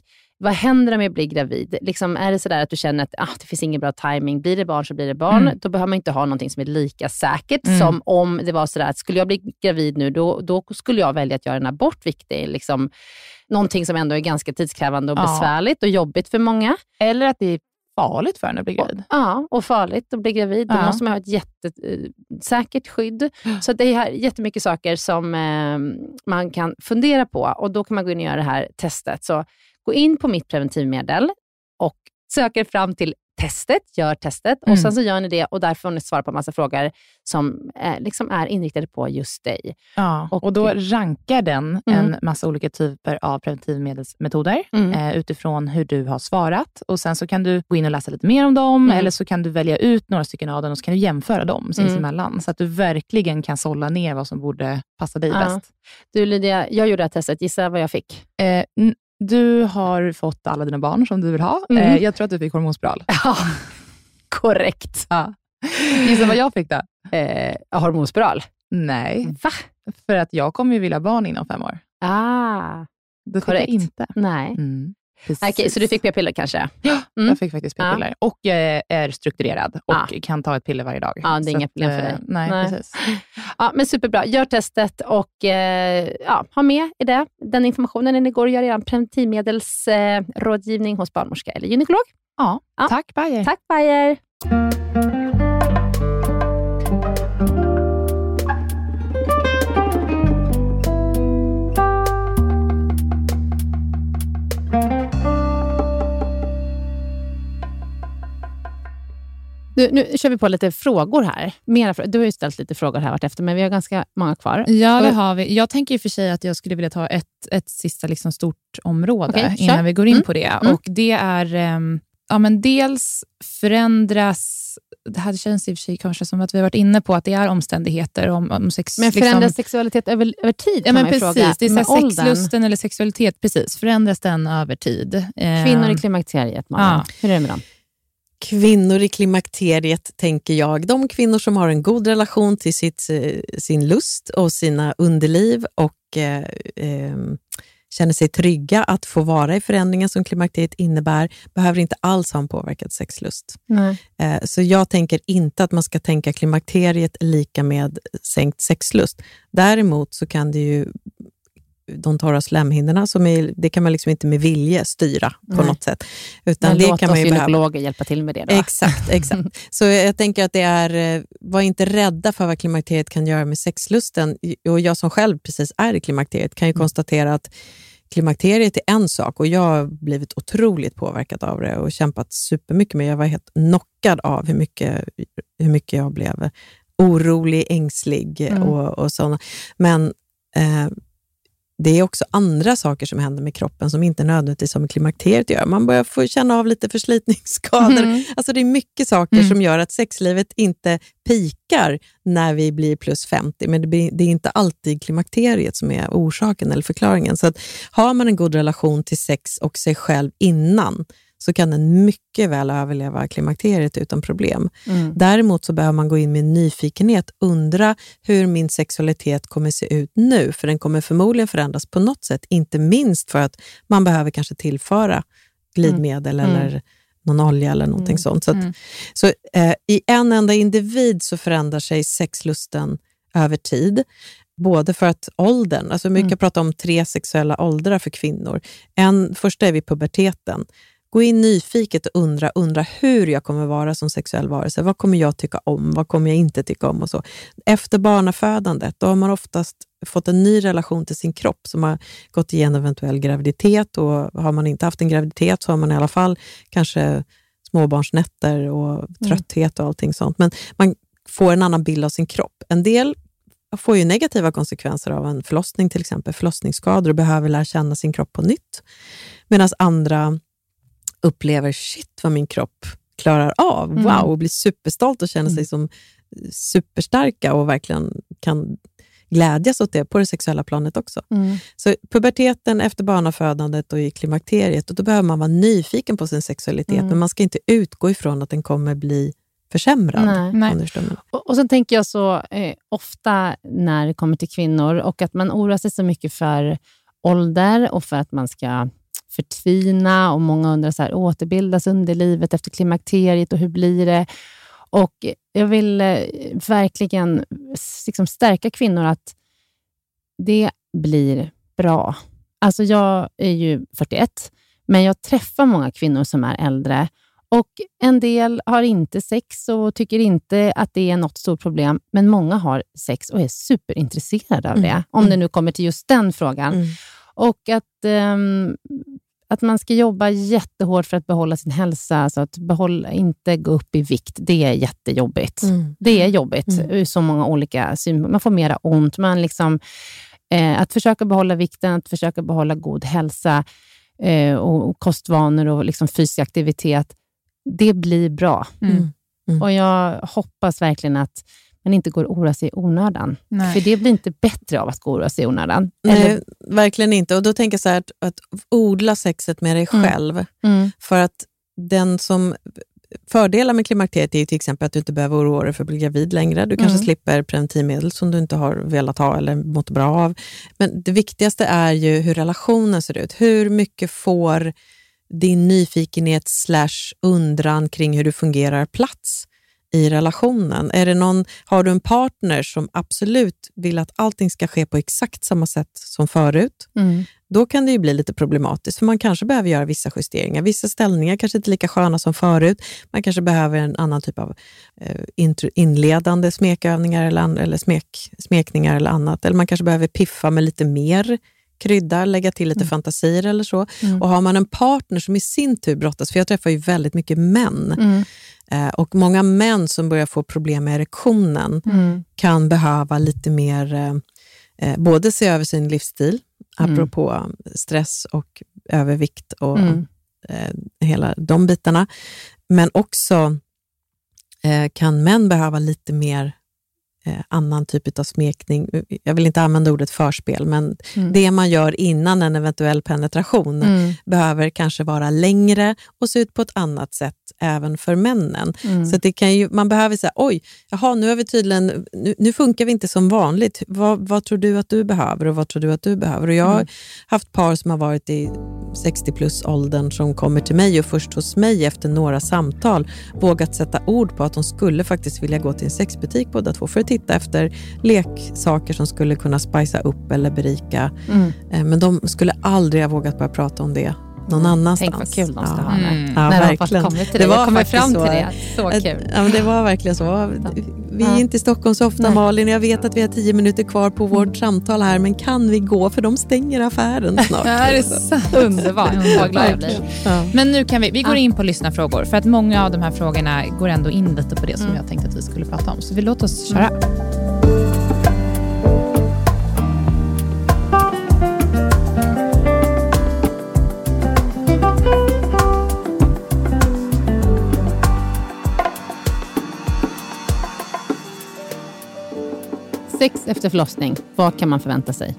Vad händer om jag blir gravid? Liksom, är det sådär att du känner att ah, det finns ingen bra timing, blir det barn så blir det barn. Mm. Då behöver man inte ha någonting som är lika säkert Mm. som om det var sådär att skulle jag bli gravid nu, då, då skulle jag välja att göra en abort, vilket är liksom någonting som ändå är ganska tidskrävande och Ja. besvärligt och jobbigt för många. Eller att det är farligt för en att bli gravid. Ja, och farligt att bli gravid. Då Ja. måste man ha ett jättesäkert skydd. Så det är här jättemycket saker som eh, man kan fundera på och då kan man gå in och göra det här testet. Så gå in på mitt preventivmedel och söker fram till testet, gör testet och Mm. sen så gör ni det och där får ni svara på massa frågor som eh, liksom är inriktade på just dig. Ja, och, Och- då rankar den Mm. en massa olika typer av preventivmedelsmetoder Mm. eh, utifrån hur du har svarat. Och Sen så kan du gå in och läsa lite mer om dem, Mm. eller så kan du välja ut några stycken av dem och så kan du jämföra dem sinsemellan, så att du verkligen kan sålla ner vad som borde passa dig Ja. bäst. Du Lydia, jag gjorde det här testet. Gissa vad jag fick? Eh, du har fått alla dina barn som du vill ha. Mm. Eh, jag tror att du fick hormonspiral. *laughs* Ja, korrekt. Ja. Gissa vad jag fick då? Eh, hormonspiral. Nej, Va? för att jag kommer ju vilja ha barn inom fem år. Ah, Det fick Korrekt. jag inte. nej. Mm. Okej, så du fick p-piller kanske? Ja, Mm. jag fick faktiskt Ja. p-piller. Och jag är strukturerad och Ja. kan ta ett piller varje dag. Ja, det är inga problem för eh, dig. Nej, Nej. precis. *laughs* Ja, men superbra. Gör testet och eh, ja, ha med i det, den informationen ni går och gör er preventivmedelsrådgivning eh, rådgivning hos barnmorska eller gynekolog. Ja, Ja. tack Bayer. Tack Bayer! Du, nu kör vi på lite frågor här. Mera, frå- du har ju ställt lite frågor här vartefter, men vi har ganska många kvar. Ja, det har vi. Jag tänker i och för sig att jag skulle vilja ta ett, ett sista liksom stort område kör. innan vi går in Mm. på det. Mm. Och Det är ehm, ja, men dels förändras, det här känns i och för sig kanske som att vi har varit inne på att det är omständigheter om, om sex... Men förändras liksom, sexualitet över, över tid? Ja, men precis. fråga. Det är så sexlusten eller sexualitet, precis. Förändras den över tid? Kvinnor i klimakteriet, Malin. Ja. Hur är det med dem? Kvinnor i klimakteriet, tänker jag. De kvinnor som har en god relation till sitt, eh, sin lust och sina underliv och eh, eh, känner sig trygga att få vara i förändringen som klimakteriet innebär, behöver inte alls ha en påverkad sexlust. Nej. Eh, Så jag tänker inte att man ska tänka klimakteriet lika med sänkt sexlust. Däremot så kan det ju de torra slemhinnorna, som är, det kan man liksom inte med vilje styra på Nej. något sätt. Utan Men det låt kan oss man ju behöva. gynekologer hjälpa till med det. Då. Exakt, exakt. *laughs* Så jag tänker att det är, eh, var inte rädda för vad klimakteriet kan göra med sexlusten. Och jag som själv precis är i klimakteriet kan ju konstatera att klimakteriet är en sak och jag har blivit otroligt påverkad av det och kämpat supermycket med Jag var helt knockad av hur mycket, hur mycket jag blev orolig, ängslig Mm. och, och sådana. Men eh, det är också andra saker som händer med kroppen som inte nödvändigtvis har med klimakteriet att göra. Man börjar få känna av lite förslitningsskador. Mm. Alltså det är mycket saker Mm. som gör att sexlivet inte pikar när vi blir plus 50, men det, blir, det är inte alltid klimakteriet som är orsaken eller förklaringen. Så att har man en god relation till sex och sig själv innan, så kan den mycket väl överleva klimakteriet utan problem. Mm. Däremot så behöver man gå in med nyfikenhet, undra hur min sexualitet kommer se ut nu, för den kommer förmodligen förändras på något sätt, inte minst för att man behöver kanske tillföra glidmedel Mm. eller någon olja eller någonting Mm. sånt. Så, att, Mm. så eh, i en enda individ så förändrar sig sexlusten över tid. Både för att åldern, alltså mycket Mm. pratar om tre sexuella åldrar för kvinnor. En, första är vid puberteten. Gå in nyfiket och undra, undra hur jag kommer vara som sexuell varelse. Vad kommer jag tycka om? Vad kommer jag inte tycka om? och så. Efter barnafödandet då har man oftast fått en ny relation till sin kropp som har gått igenom eventuell graviditet. Och har man inte haft en graviditet så har man i alla fall kanske småbarnsnätter och trötthet och allting sånt. Men man får en annan bild av sin kropp. En del får ju negativa konsekvenser av en förlossning, till exempel förlossningsskador och behöver lära känna sin kropp på nytt. Medan andra upplever, shit vad min kropp klarar av, Mm. wow, och blir superstolt och känner sig Mm. som superstarka och verkligen kan glädjas åt det på det sexuella planet också. Mm. Så puberteten efter barnafödandet och i klimakteriet, och då behöver man vara nyfiken på sin sexualitet, Mm. men man ska inte utgå ifrån att den kommer bli försämrad. Nej. Nej. Och, och sen tänker jag så eh, ofta när det kommer till kvinnor och att man oroar sig så mycket för ålder och för att man ska förtvina och många undrar så här, återbildas underlivet efter klimakteriet och hur blir det? Och jag vill eh, verkligen liksom stärka kvinnor att det blir bra. Alltså jag är ju 41, men jag träffar många kvinnor som är äldre och En del har inte sex och tycker inte att det är något stort problem, men många har sex och är superintresserade av Mm. det, om det nu kommer till just den frågan. Mm. Och att, ehm, att man ska jobba jättehårt för att behålla sin hälsa, alltså att behålla, inte gå upp i vikt, det är jättejobbigt. Mm. Det är jobbigt Mm. ur så många olika synpunkter. Man får mera ont. Man liksom, eh, att försöka behålla vikten, att försöka behålla god hälsa eh, och, och kostvanor och liksom fysisk aktivitet, det blir bra. Mm. Mm. Och Jag hoppas verkligen att man inte går och oroar sig i onödan. Nej. För det blir inte bättre av att gå och oroa sig i onödan. Nej, Eller, verkligen inte. Och Då tänker jag så här, att, att odla sexet med dig Mm. själv. mm, För att den som Fördelar med klimakteriet är till exempel att du inte behöver oroa dig för att bli gravid längre. Du kanske Mm. slipper preventivmedel som du inte har velat ha eller mått bra av. Men det viktigaste är ju hur relationen ser ut. Hur mycket får din nyfikenhet slash undran kring hur du fungerar plats i relationen? Är det någon, har du en partner som absolut vill att allting ska ske på exakt samma sätt som förut? mm, då kan det ju bli lite problematiskt, för man kanske behöver göra vissa justeringar. Vissa ställningar kanske inte är lika sköna som förut. Man kanske behöver en annan typ av eh, inledande smekövningar eller, eller smek, smekningar eller annat. Eller man kanske behöver piffa med lite mer krydda, lägga till lite fantasier eller så. Mm. Och har man en partner som i sin tur brottas, för jag träffar ju väldigt mycket män, mm, och många män som börjar få problem med erektionen mm, kan behöva lite mer, eh, eh, både se över sin livsstil, Mm. apropå stress och övervikt och mm, eh, hela de bitarna. Men också eh, kan män behöva lite mer eh, annan typ av smekning. Jag vill inte använda ordet förspel, men Mm. det man gör innan en eventuell penetration mm, behöver kanske vara längre och se ut på ett annat sätt även för männen. mm. Så det kan ju, man behöver säga, oj, jaha, nu, är vi tydligen, nu, nu funkar vi inte som vanligt. Vad, vad tror du att du behöver och vad tror du att du behöver? Och jag har Mm. haft par som har varit i 60 plus åldern som kommer till mig och först hos mig efter några samtal vågat sätta ord på att de skulle faktiskt vilja gå till en sexbutik båda två för att titta efter leksaker som skulle kunna spicea upp eller berika. Mm. Eh, Men de skulle aldrig ha vågat börja prata om det någon annanstans. Tänk vad kul de ska Ja. ha. Mm. Ja, När de verkligen. fått kommit till Det det. var Jag kommer faktiskt fram till så. det. Så kul. Ja, men det var verkligen så. Vi är inte i Stockholm så ofta Nej. Malin. Jag vet att vi har tio minuter kvar på vårt samtal här, men kan vi gå? För de stänger affären *laughs* snart. Det är sant. Underbart. Vad glad jag blir. Men nu kan vi, vi går in på lyssnarfrågor, för att många av de här frågorna går ändå in lite på det som Mm. jag tänkte att vi skulle prata om. Så vi låter oss köra. Sex efter förlossning, vad kan man förvänta sig?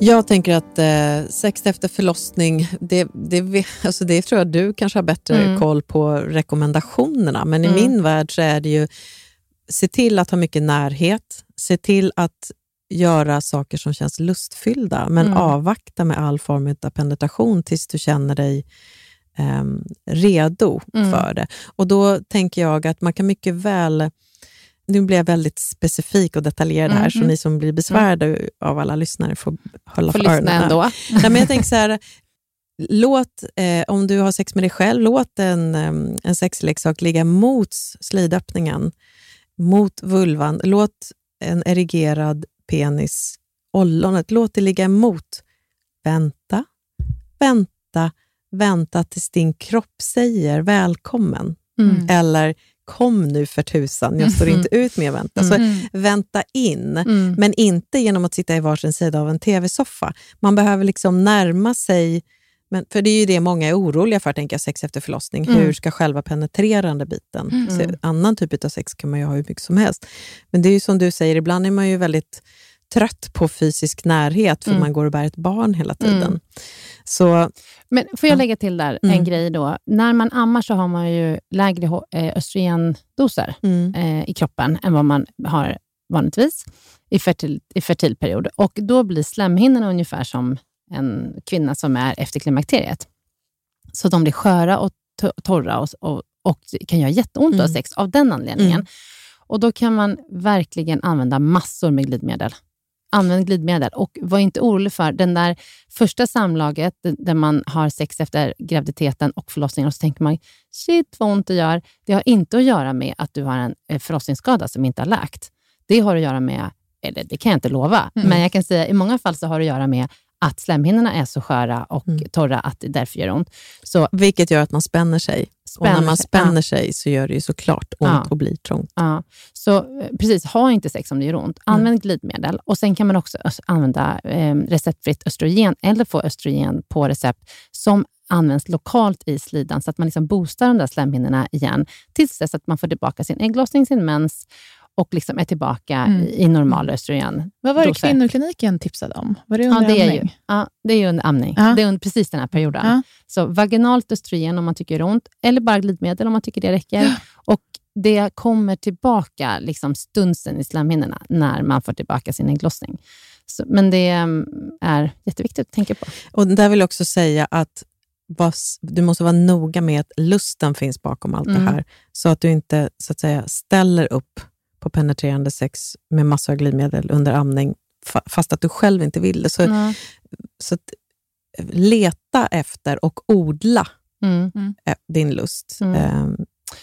Jag tänker att eh, sex efter förlossning, det, det, alltså det tror jag du kanske har bättre Mm. koll på rekommendationerna. Men Mm. i min värld så är det ju, se till att ha mycket närhet, se till att göra saker som känns lustfyllda, men Mm. avvakta med all form av penetration tills du känner dig ehm, redo Mm. för det. Och Då tänker jag att man kan mycket väl nu blir jag väldigt specifik och detaljerad här, så Mhm. ni som blir besvärade av alla lyssnare får hålla Får för öronen. ändå. Nej, men jag tänker så här, låt, eh, om du har sex med dig själv, låt en, en sexleksak ligga mot slidöppningen, mot vulvan. Låt en erigerad penis, ollonet, låt det ligga emot. Vänta, vänta, vänta tills din kropp säger välkommen. Mm. Eller kom nu för tusan, jag står inte ut med att vänta. Så Mm. vänta in. Mm. Men inte genom att sitta i varsin sida av en tv-soffa. Man behöver liksom närma sig, men, för det är ju det många är oroliga för, tänker jag, sex efter förlossning. Mm. Hur ska själva penetrerande biten Mm. se? Annan typ av sex kan man ju ha hur mycket som helst. Men det är ju som du säger, ibland är man ju väldigt trött på fysisk närhet för Mm. man går och bär ett barn hela tiden. Så Men får jag Ja. lägga till där Mm. en grej då? När man ammar så har man ju lägre eh, östrogendoser mm, eh, i kroppen än vad man har vanligtvis i fertil, i fertil period. Och då blir slemhinnorna ungefär som en kvinna som är efter klimakteriet. Så de blir sköra och to- torra och, och, och kan göra jätteont Mm. sex av den anledningen. Mm. Och Då kan man verkligen använda massor med glidmedel. Använd glidmedel och var inte orolig för den där första samlaget där man har sex efter graviditeten och förlossningen och så tänker man shit vad ont det gör. Det har inte att göra med att du har en eh, förlossningsskada som inte har läkt. Det har att göra med, eller det kan jag inte lova, Mm. men jag kan säga i många fall så har det att göra med att slemhinnorna är så sköra och Mm. torra att det därför gör ont. Så vilket gör att man spänner sig. och när man spänner sig så gör det ju såklart ont Ja. och blir trångt. Ja, så eh, precis, ha inte sex om det gör ont. Använd glidmedel och sen kan man också använda eh, receptfritt östrogen eller få östrogen på recept som används lokalt i slidan så att man liksom boostar de där slemhinnorna igen tills dess att man får tillbaka sin ägglossning, sin mens och liksom är tillbaka Mm. i, normal östrogen. Vad var det doser. kvinnokliniken tipsade om? Var det Ja, under det är, amning? ju, ja, det är ju under amning. Ja. Det är under precis den här perioden. Ja. Så vaginalt östrogen om man tycker det är ont, eller bara glidmedel om man tycker det räcker. Och Det kommer tillbaka liksom stunsen i slemhinnorna när man får tillbaka sin ägglossning. Men det mm, är jätteviktigt att tänka på. Och där vill jag också säga att du måste vara noga med att lusten finns bakom allt Mm. det här, så att du inte så att säga, ställer upp på penetrerande sex med massor av glidmedel under amning, fa- fast att du själv inte vill det. Så, Ja. så att, eh, leta efter och odla Mm. eh, din lust. Mm. Ehm,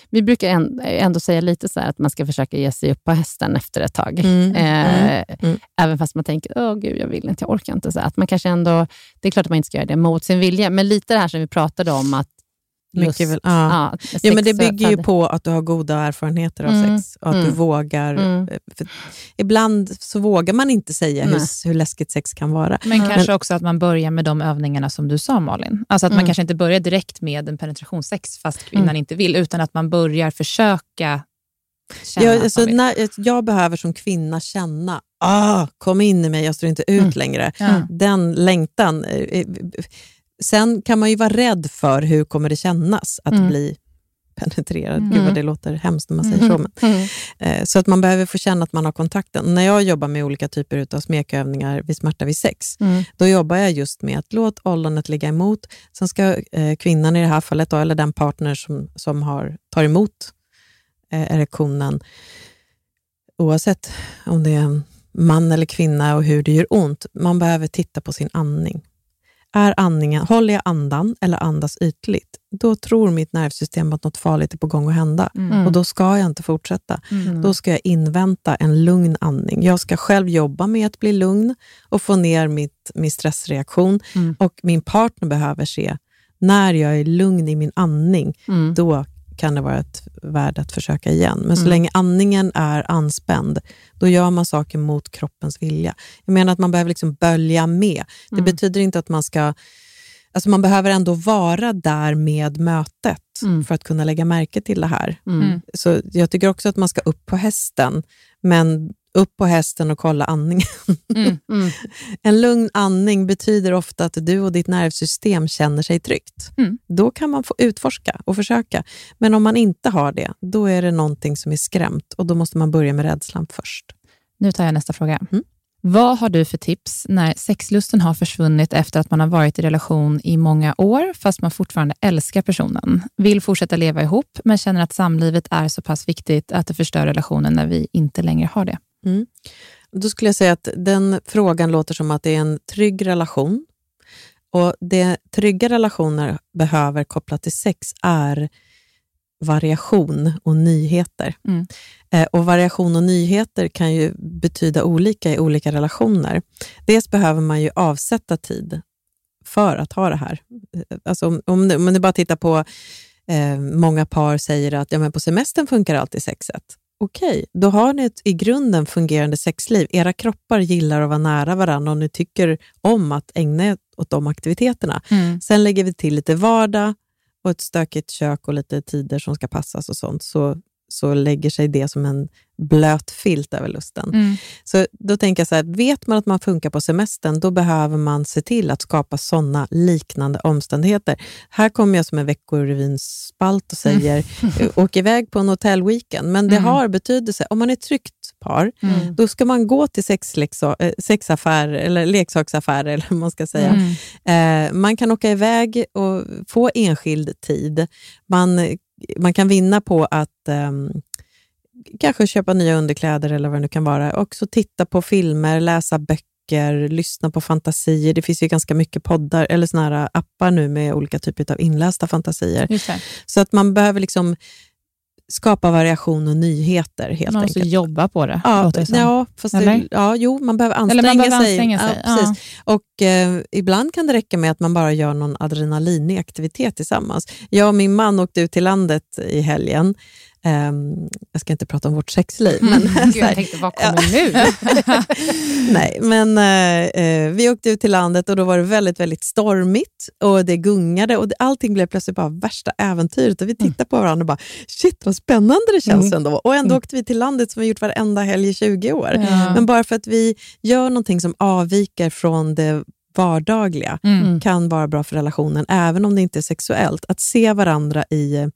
Vi brukar änd- ändå säga lite så här att man ska försöka ge sig upp på hästen efter ett tag. Mm, Eh, mm, mm. Även fast man tänker, åh gud, jag vill inte, jag orkar inte. Så att man kanske ändå, det är klart att man inte ska göra det mot sin vilja, men lite det här som vi pratade om, att Mycket väl, ja. ja, Ja, men det bygger ju på att du har goda erfarenheter av Mm, sex och att du mm, vågar. mm. För ibland så vågar man inte säga hur, hur läskigt sex kan vara. Men Ja. kanske också att man börjar med de övningarna som du sa Malin. Alltså att man Mm. kanske inte börjar direkt med en penetrationssex fast kvinnan Mm. inte vill, utan att man börjar försöka känna Jag, alltså, man vill. när, jag behöver som kvinna känna, ah, kom in i mig, jag står inte ut Mm. längre. Ja. Den längtan. Sen kan man ju vara rädd för hur kommer det kännas att Mm. bli penetrerad. Mm. Gud vad det låter hemskt när man säger så. Men, Mm. eh, så att man behöver få känna att man har kontakten. När jag jobbar med olika typer av smekövningar vid smärta vid sex, Mm. då jobbar jag just med att låt ollonet ligga emot. Sen ska eh, kvinnan i det här fallet, då, eller den partner som, som har, tar emot eh, erektionen, oavsett om det är en man eller kvinna och hur det gör ont, man behöver titta på sin andning. Är andningen, håller jag andan eller andas ytligt, då tror mitt nervsystem att något farligt är på gång att hända. Mm. Och då ska jag inte fortsätta. Mm. Då ska jag invänta en lugn andning. Jag ska själv jobba med att bli lugn och få ner mitt, min stressreaktion. Mm. Och min partner behöver se, när jag är lugn i min andning, Mm. då kan det vara ett värde att försöka igen. Men så Mm. länge andningen är anspänd, då gör man saker mot kroppens vilja. Jag menar att man behöver liksom bölja med. Det Mm. betyder inte att man ska... Alltså man behöver ändå vara där med mötet Mm. för att kunna lägga märke till det här. Mm. Så jag tycker också att man ska upp på hästen, men upp på hästen och kolla andningen. Mm. Mm. *laughs* En lugn andning betyder ofta att du och ditt nervsystem känner sig tryggt. Mm. Då kan man få utforska och försöka. Men om man inte har det, då är det någonting som är skrämt och då måste man börja med rädslan först. Nu tar jag nästa fråga. Mm. Vad har du för tips när sexlusten har försvunnit efter att man har varit i relation i många år, fast man fortfarande älskar personen? Vill fortsätta leva ihop, men känner att samlivet är så pass viktigt att det förstör relationen när vi inte längre har det. Då skulle jag säga att den frågan låter som att det är en trygg relation. Och Det trygga relationer behöver kopplat till sex är variation och nyheter. Mm. Eh, och Variation och nyheter kan ju betyda olika i olika relationer. Dels behöver man ju avsätta tid för att ha det här. Eh, Alltså om, om, du, om du bara tittar på, eh, många par säger att ja, men på semestern funkar alltid sexet. Okej, då har ni ett i grunden fungerande sexliv. Era kroppar gillar att vara nära varandra och ni tycker om att ägna er åt de aktiviteterna. Sen lägger vi till lite vardag och ett stökigt kök och lite tider som ska passas och sånt, så, så lägger sig det som en blöt filt över lusten. Mm. Så då tänker jag så här, vet man att man funkar på semestern, då behöver man se till att skapa sådana liknande omständigheter. Här kommer jag som en veckorevinspalt och säger, mm. åk iväg på en hotellweekend, men det Mm. har betydelse. Om man är ett tryggt par, Mm. då ska man gå till sexleksa- eh, sexaffärer eller leksaksaffärer, *laughs* eller vad man ska säga. Mm. Eh, man kan åka iväg och få enskild tid. Man, man kan vinna på att ehm, kanske köpa nya underkläder eller vad det nu kan vara. Också titta på filmer, läsa böcker, lyssna på fantasier. Det finns ju ganska mycket poddar eller såna här appar nu med olika typer av inlästa fantasier. Så att man behöver liksom skapa variation och nyheter helt Man måste enkelt. jobba på det, Ja, det ja, fast det, ja, jo, man behöver Eller anstränga man behöver anstränga sig. Ja, precis. Och eh, Ibland kan det räcka med att man bara gör någon adrenalinig aktivitet tillsammans. Jag och min man åkte ut till landet i helgen. Ehm, jag ska inte prata om vårt sexliv. Men, *laughs* Gud, så jag tänkte, vad kommer nu? *laughs* nej, men eh, eh, vi åkte ut till landet och då var det väldigt, väldigt stormigt och det gungade och det, allting blev plötsligt bara värsta äventyret. Och vi tittade på varandra och bara, shit vad spännande det känns Mm. ändå. Och ändå åkte vi till landet som vi gjort varenda helg i 20 år. Ja. Men bara för att vi gör någonting som avviker från det vardagliga Mm. kan vara bra för relationen, även om det inte är sexuellt. Att se varandra i...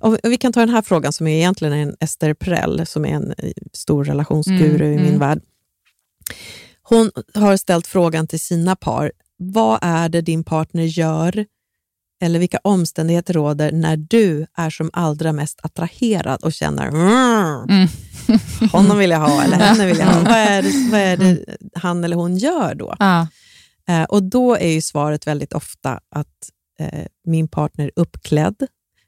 Och vi kan ta den här frågan som är egentligen en Esther Perel, som är en eh, stor relationsguru Mm, i min mm. värld. Hon har ställt frågan till sina par, vad är det din partner gör eller vilka omständigheter råder när du är som allra mest attraherad och känner mm, Mm. honom vill jag ha eller henne vill jag ha. Vad är det, vad är det han eller hon gör då? Ja. Eh, och då är ju svaret väldigt ofta att eh, min partner är uppklädd,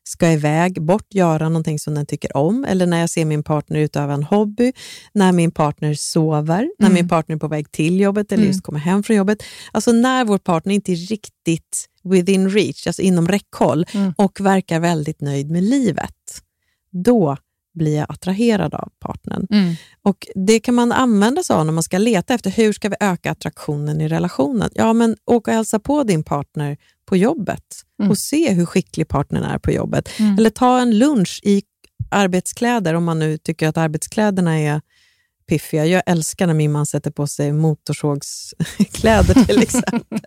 ska iväg, bort, göra någonting som den tycker om. Eller när jag ser min partner utöva en hobby, när min partner sover, när Mm. min partner är på väg till jobbet eller Mm. just kommer hem från jobbet. Alltså när vår partner inte är riktigt within reach, alltså inom räckhåll, Mm. och verkar väldigt nöjd med livet. Då blir jag attraherad av partnern. Mm. Och Det kan man använda sig av när man ska leta efter hur ska vi öka attraktionen i relationen. Ja, men åk och hälsa på din partner på jobbet Mm. och se hur skicklig partnern är på jobbet. Mm. Eller ta en lunch i arbetskläder om man nu tycker att arbetskläderna är piffiga. Jag älskar när min man sätter på sig motorsågskläder till *laughs* exempel.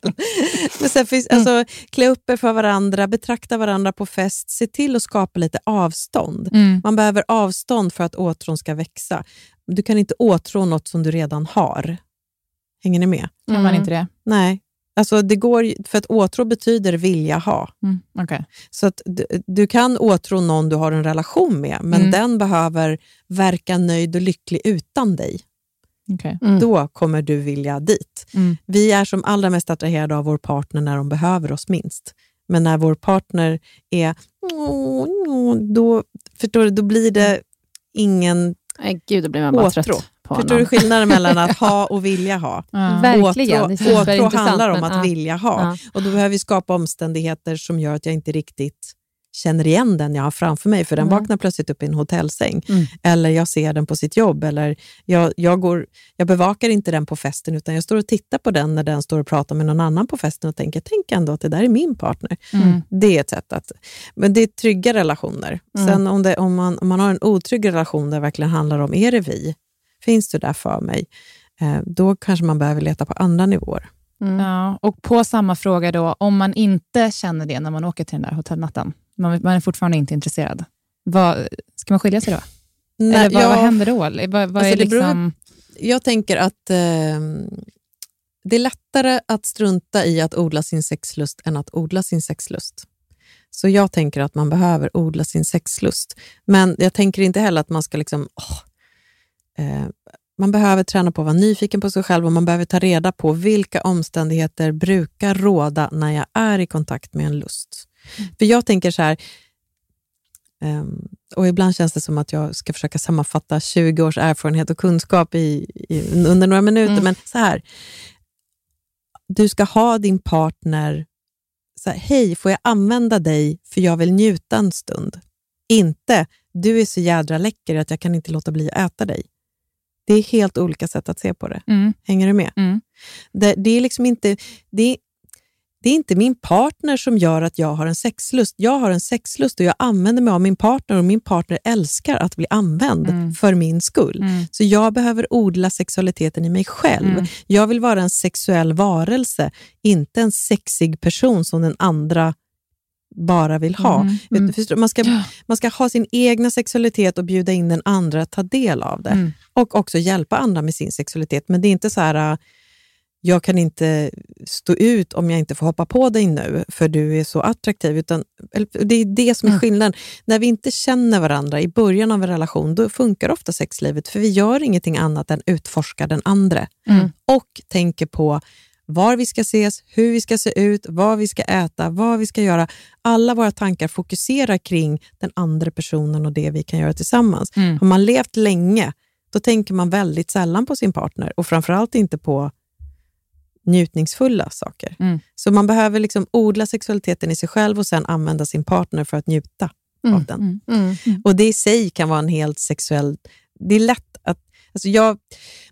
Men sen finns, alltså, klä upp er för varandra, betrakta varandra på fest, se till att skapa lite avstånd. Mm. Man behöver avstånd för att åtrån ska växa. Du kan inte åtrå något som du redan har. Hänger ni med? Kan Mm. man inte det? Nej. Alltså det går, för att åtrå betyder vilja ha. Mm. Okej. Så att du, du kan åtrå någon du har en relation med, men Mm. den behöver verka nöjd och lycklig utan dig. Okej. Mm. Då kommer du vilja dit. Mm. Vi är som allra mest attraherade av vår partner när de behöver oss minst. Men när vår partner är då, förstår du, då blir det ingen... Nej, gud, då blir man bara Åtrå. trött på Förstår du honom. skillnaden mellan att ha *laughs* och vilja ha? Ja. Verkligen. Åtrå, handlar om att ja. vilja ha. Ja. Och Då behöver vi skapa omständigheter som gör att jag inte riktigt känner igen den jag har framför mig, för den Mm. vaknar plötsligt upp i en hotellsäng. Mm. Eller jag ser den på sitt jobb. Eller jag, jag, går, jag bevakar inte den på festen, utan jag står och tittar på den när den står och pratar med någon annan på festen och tänker, tänk ändå att det där är min partner. Mm. Det är ett sätt att... Men det är trygga relationer. Mm. Sen om, det, om, man, om man har en otrygg relation där det verkligen handlar om, är det vi? Finns du där för mig? Eh, då kanske man behöver leta på andra nivåer. Mm. Ja, och på samma fråga då, om man inte känner det när man åker till den där hotellnatten, man, man är fortfarande inte intresserad, vad, ska man skilja sig då? Nej, Eller vad, jag, vad händer då? Vad, vad Alltså, är det beror- liksom... jag tänker att eh, det är lättare att strunta i att odla sin sexlust än att odla sin sexlust. Så jag tänker att man behöver odla sin sexlust. Men jag tänker inte heller att man ska liksom... åh, eh, man behöver träna på att vara nyfiken på sig själv och man behöver ta reda på vilka omständigheter brukar råda när jag är i kontakt med en lust. För jag tänker så här, ehm, och ibland känns det som att jag ska försöka sammanfatta 20 års erfarenhet och kunskap i, i, under några minuter, Mm. men så här. Du ska ha din partner, så här, hej, får jag använda dig för jag vill njuta en stund? Inte, du är så jädra läcker att jag kan inte låta bli att äta dig. Det är helt olika sätt att se på det. Mm, Hänger du med? mm, Det, det är liksom inte... Det det är inte min partner som gör att jag har en sexlust. Jag har en sexlust och jag använder mig av min partner och min partner älskar att bli använd Mm. för min skull. Mm. Så jag behöver odla sexualiteten i mig själv. Mm. Jag vill vara en sexuell varelse, inte en sexig person som den andra bara vill ha. Mm. Mm. förstår? Man, ska, man ska ha sin egna sexualitet och bjuda in den andra att ta del av det. Mm. Och också hjälpa andra med sin sexualitet. Men det är inte så här, äh, jag kan inte stå ut om jag inte får hoppa på dig nu, för du är så attraktiv. Utan, det är det som är Mm. skillnaden. När vi inte känner varandra i början av en relation, då funkar ofta sexlivet, för vi gör ingenting annat än utforskar den andra. Mm. Och tänker på var vi ska ses, hur vi ska se ut, vad vi ska äta, vad vi ska göra. Alla våra tankar fokuserar kring den andra personen och det vi kan göra tillsammans. Mm. Har man levt länge, då tänker man väldigt sällan på sin partner och framförallt inte på njutningsfulla saker. Mm. Så man behöver liksom odla sexualiteten i sig själv och sen använda sin partner för att njuta av den. Mm. Mm. Och det i sig kan vara en helt sexuell... Det är lätt att... Alltså jag,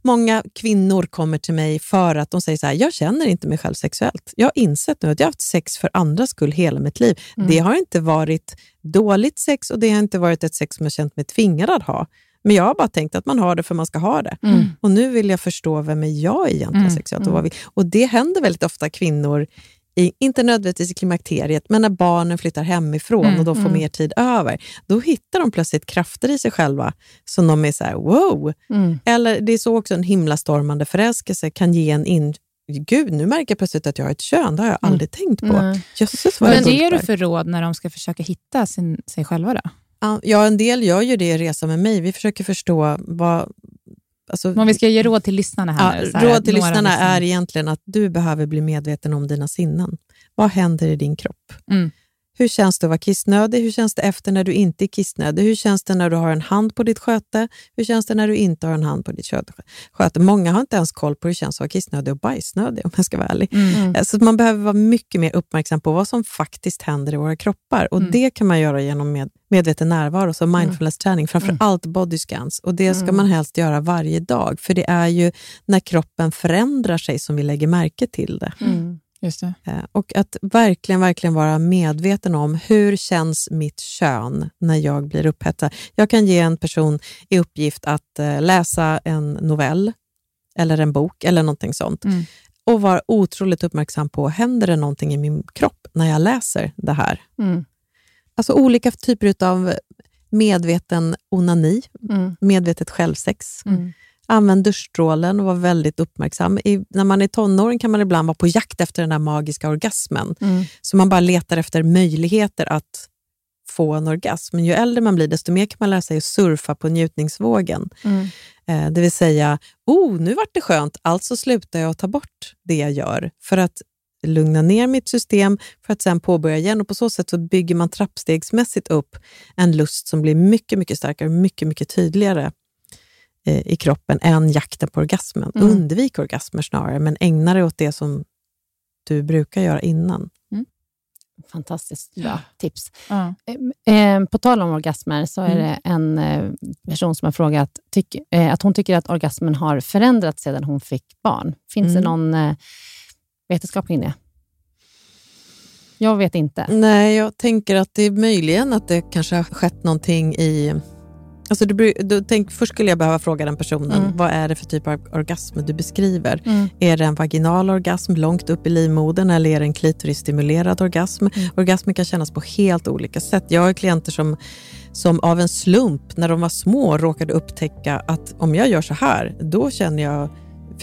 många kvinnor kommer till mig för att de säger så här, jag känner inte mig själv sexuellt. Jag har insett nu att jag har haft sex för andras skull hela mitt liv. Mm. Det har inte varit dåligt sex och det har inte varit ett sex som jag känt mig tvingad att ha. Men jag har bara tänkt att man har det för man ska ha det. Mm. Och nu vill jag förstå vem är jag egentligen Mm, sexuellt och vad vi... Och det händer väldigt ofta kvinnor, i, inte nödvändigtvis i klimakteriet, men när barnen flyttar hemifrån Mm, och de får mm. mer tid över, då hittar de plötsligt krafter i sig själva som de är så här, wow! Mm. Eller det är så också en himlastormande förälskelse kan ge en in... Gud, nu märker jag plötsligt att jag har ett kön. Det har jag Mm. aldrig tänkt på. Jösses vad Vad det du för råd när de ska försöka hitta sin, sig själva? Då? Ja, en del gör ju det i Resa med mig. Vi försöker förstå vad... Alltså, Om vi ska ge råd till lyssnarna här Ja, nu. råd till lyssnarna är egentligen att du behöver bli medveten om dina sinnen. Vad händer i din kropp? Mm. Hur känns det att vara kissnödig? Hur känns det efter när du inte är kissnödig? Hur känns det när du har en hand på ditt sköte? Hur känns det när du inte har en hand på ditt kö- sköte? Många har inte ens koll på hur det känns att vara kissnödig och bajsnödig om jag ska vara ärlig. Mm. Eh, Så man behöver vara mycket mer uppmärksam på vad som faktiskt händer i våra kroppar. Och Mm. Det kan man göra genom med, medveten närvaro, så mindfulness-träning, framför allt body scans. Och Det ska Mm. man helst göra varje dag, för det är ju när kroppen förändrar sig som vi lägger märke till det. Mm. Just det. Eh, Och att verkligen, verkligen vara medveten om hur känns mitt kön när jag blir upphetsad. Jag kan ge en person i uppgift att eh, läsa en novell eller en bok eller någonting sånt Mm. och vara otroligt uppmärksam på, händer det någonting i min kropp när jag läser det här? Mm. Alltså olika typer av medveten onani, Mm. medvetet självsex. Mm. Använd duschstrålen och var väldigt uppmärksam. I, när man är tonåring kan man ibland vara på jakt efter den där magiska orgasmen. Mm. Så man bara letar efter möjligheter att få en orgasm. Men ju äldre man blir, desto mer kan man lära sig att surfa på njutningsvågen. Mm. Eh, det vill säga, oh, nu vart det skönt, alltså slutar jag att ta bort det jag gör för att lugna ner mitt system för att sen påbörja igen. Och På så sätt så bygger man trappstegsmässigt upp en lust som blir mycket, mycket starkare och mycket, mycket tydligare i kroppen än jakten på orgasmen. Mm. Undvik orgasmer snarare, men ägna dig åt det som du brukar göra innan. Fantastiskt bra tips. Ja. Eh, på tal om orgasmer så är Mm. det en eh, person som har frågat tyck, eh, att hon tycker att orgasmen har förändrats sedan hon fick barn. Finns det Mm. någon eh, vetenskap kring det? Jag vet inte. Nej, jag tänker att det är möjligen att det kanske har skett någonting i... Alltså du, du, tänk, först skulle jag behöva fråga den personen, Mm. vad är det för typ av orgasm du beskriver? Mm. Är det en vaginal orgasm långt upp i livmodern eller är det en klitorisstimulerad orgasm? Mm. Orgasmer kan kännas på helt olika sätt. Jag har klienter som, som av en slump, när de var små, råkade upptäcka att om jag gör så här, då känner jag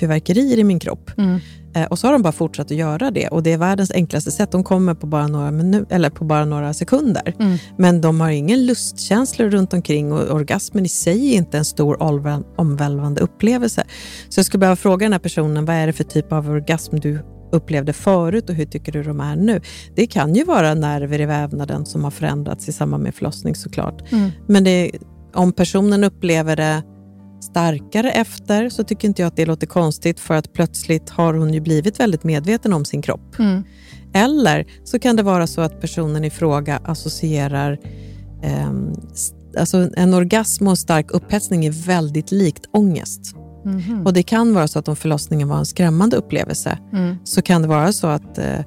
fyrverkerier i min kropp. Mm. Eh, och så har de bara fortsatt att göra det. Och Det är världens enklaste sätt. De kommer på bara några, minu- eller på bara några sekunder. Mm. Men de har ingen lustkänslor runt omkring och orgasmen i sig är inte en stor omväl- omvälvande upplevelse. Så jag skulle behöva fråga den här personen, vad är det för typ av orgasm du upplevde förut och hur tycker du de är nu? Det kan ju vara nerver i vävnaden som har förändrats i samband med förlossning såklart. Mm. Men det, om personen upplever det starkare efter så tycker inte jag att det låter konstigt för att plötsligt har hon ju blivit väldigt medveten om sin kropp. Mm. Eller så kan det vara så att personen i fråga associerar s- Alltså en orgasm och en stark upphetsning är väldigt likt ångest. Mhm. Och Det kan vara så att om förlossningen var en skrämmande upplevelse Mm. så kan det vara så att eh,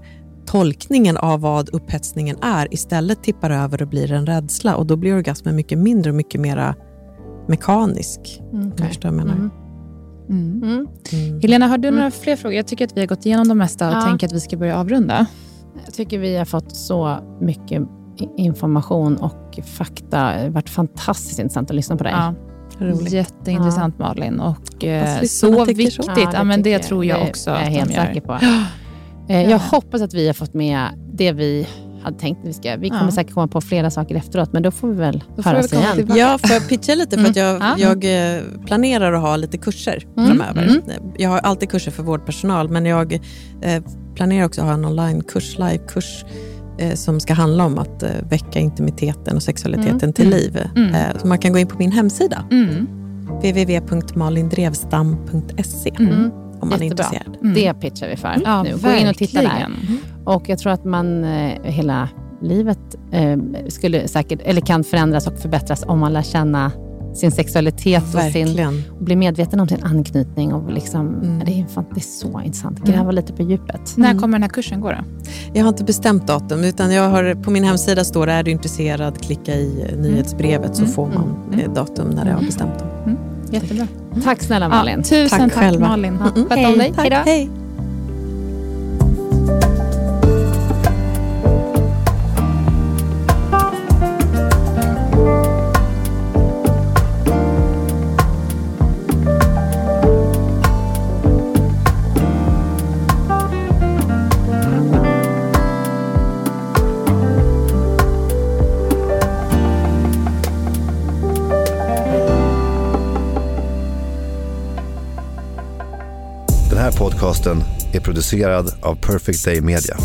tolkningen av vad upphetsningen är istället tippar över och blir en rädsla och då blir orgasmen mycket mindre och mycket mera mekanisk. Mm, Okay. Förstår jag menar? Mm. Mm. Mm. Mm. Helena, har du Mm. några fler frågor? Jag tycker att vi har gått igenom de mesta och Ja. tänker att vi ska börja avrunda. Jag tycker vi har fått så mycket information och fakta. Det har varit fantastiskt intressant att lyssna på dig. Ja. Roligt. Jätteintressant Malin och eh, så tycker så. viktigt. Ja, men det tycker tror jag Det också är jag helt de säker på. *gasps* Eh, Jag hoppas att vi har fått med det vi hade tänkt att vi ska. Vi kommer Ja. säkert komma på flera saker efteråt, men då får vi väl Då höras igen. tillbaka. Ja, får jag pitcha lite? För att jag, Mm. jag eh, planerar att ha lite kurser Mm. framöver. Mm. Jag har alltid kurser för vårdpersonal, men jag eh, planerar också att ha en onlinekurs, livekurs, eh, som ska handla om att eh, väcka intimiteten och sexualiteten Mm. till Mm. liv. Mm. Eh, så man kan gå in på min hemsida, Mm. www.malindrevstam.se, Mm. Om man är Jättebra. intresserad. Mm. Det pitchar vi för Ja, nu. Gå in och titta där. Och jag tror att man eh, hela livet eh, skulle säkert, eller kan förändras och förbättras om man lär känna sin sexualitet och sin, Verkligen. och blir medveten om sin anknytning. Och liksom, Mm. det, är, fan, det är så intressant. Gräva lite på djupet. När Mm. kommer den här kursen gå då? Jag har inte bestämt datum, utan jag har, på min hemsida står det, är du intresserad, klicka i nyhetsbrevet så Mm. får man Mm. eh, datum när jag har bestämt dem. Jättebra. Tack snälla Malin. Ja, tusen Tack tack. Malin. Mm, mm. Dig. Tack, Hej podcasten är producerad av Perfect Day Media.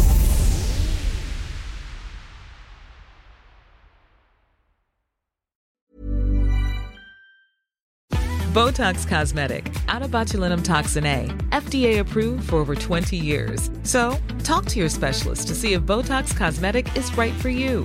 Botox Cosmetic, out toxin A, FDA approved for over 20 years. So, talk to your specialist to see if Botox Cosmetic is right for you.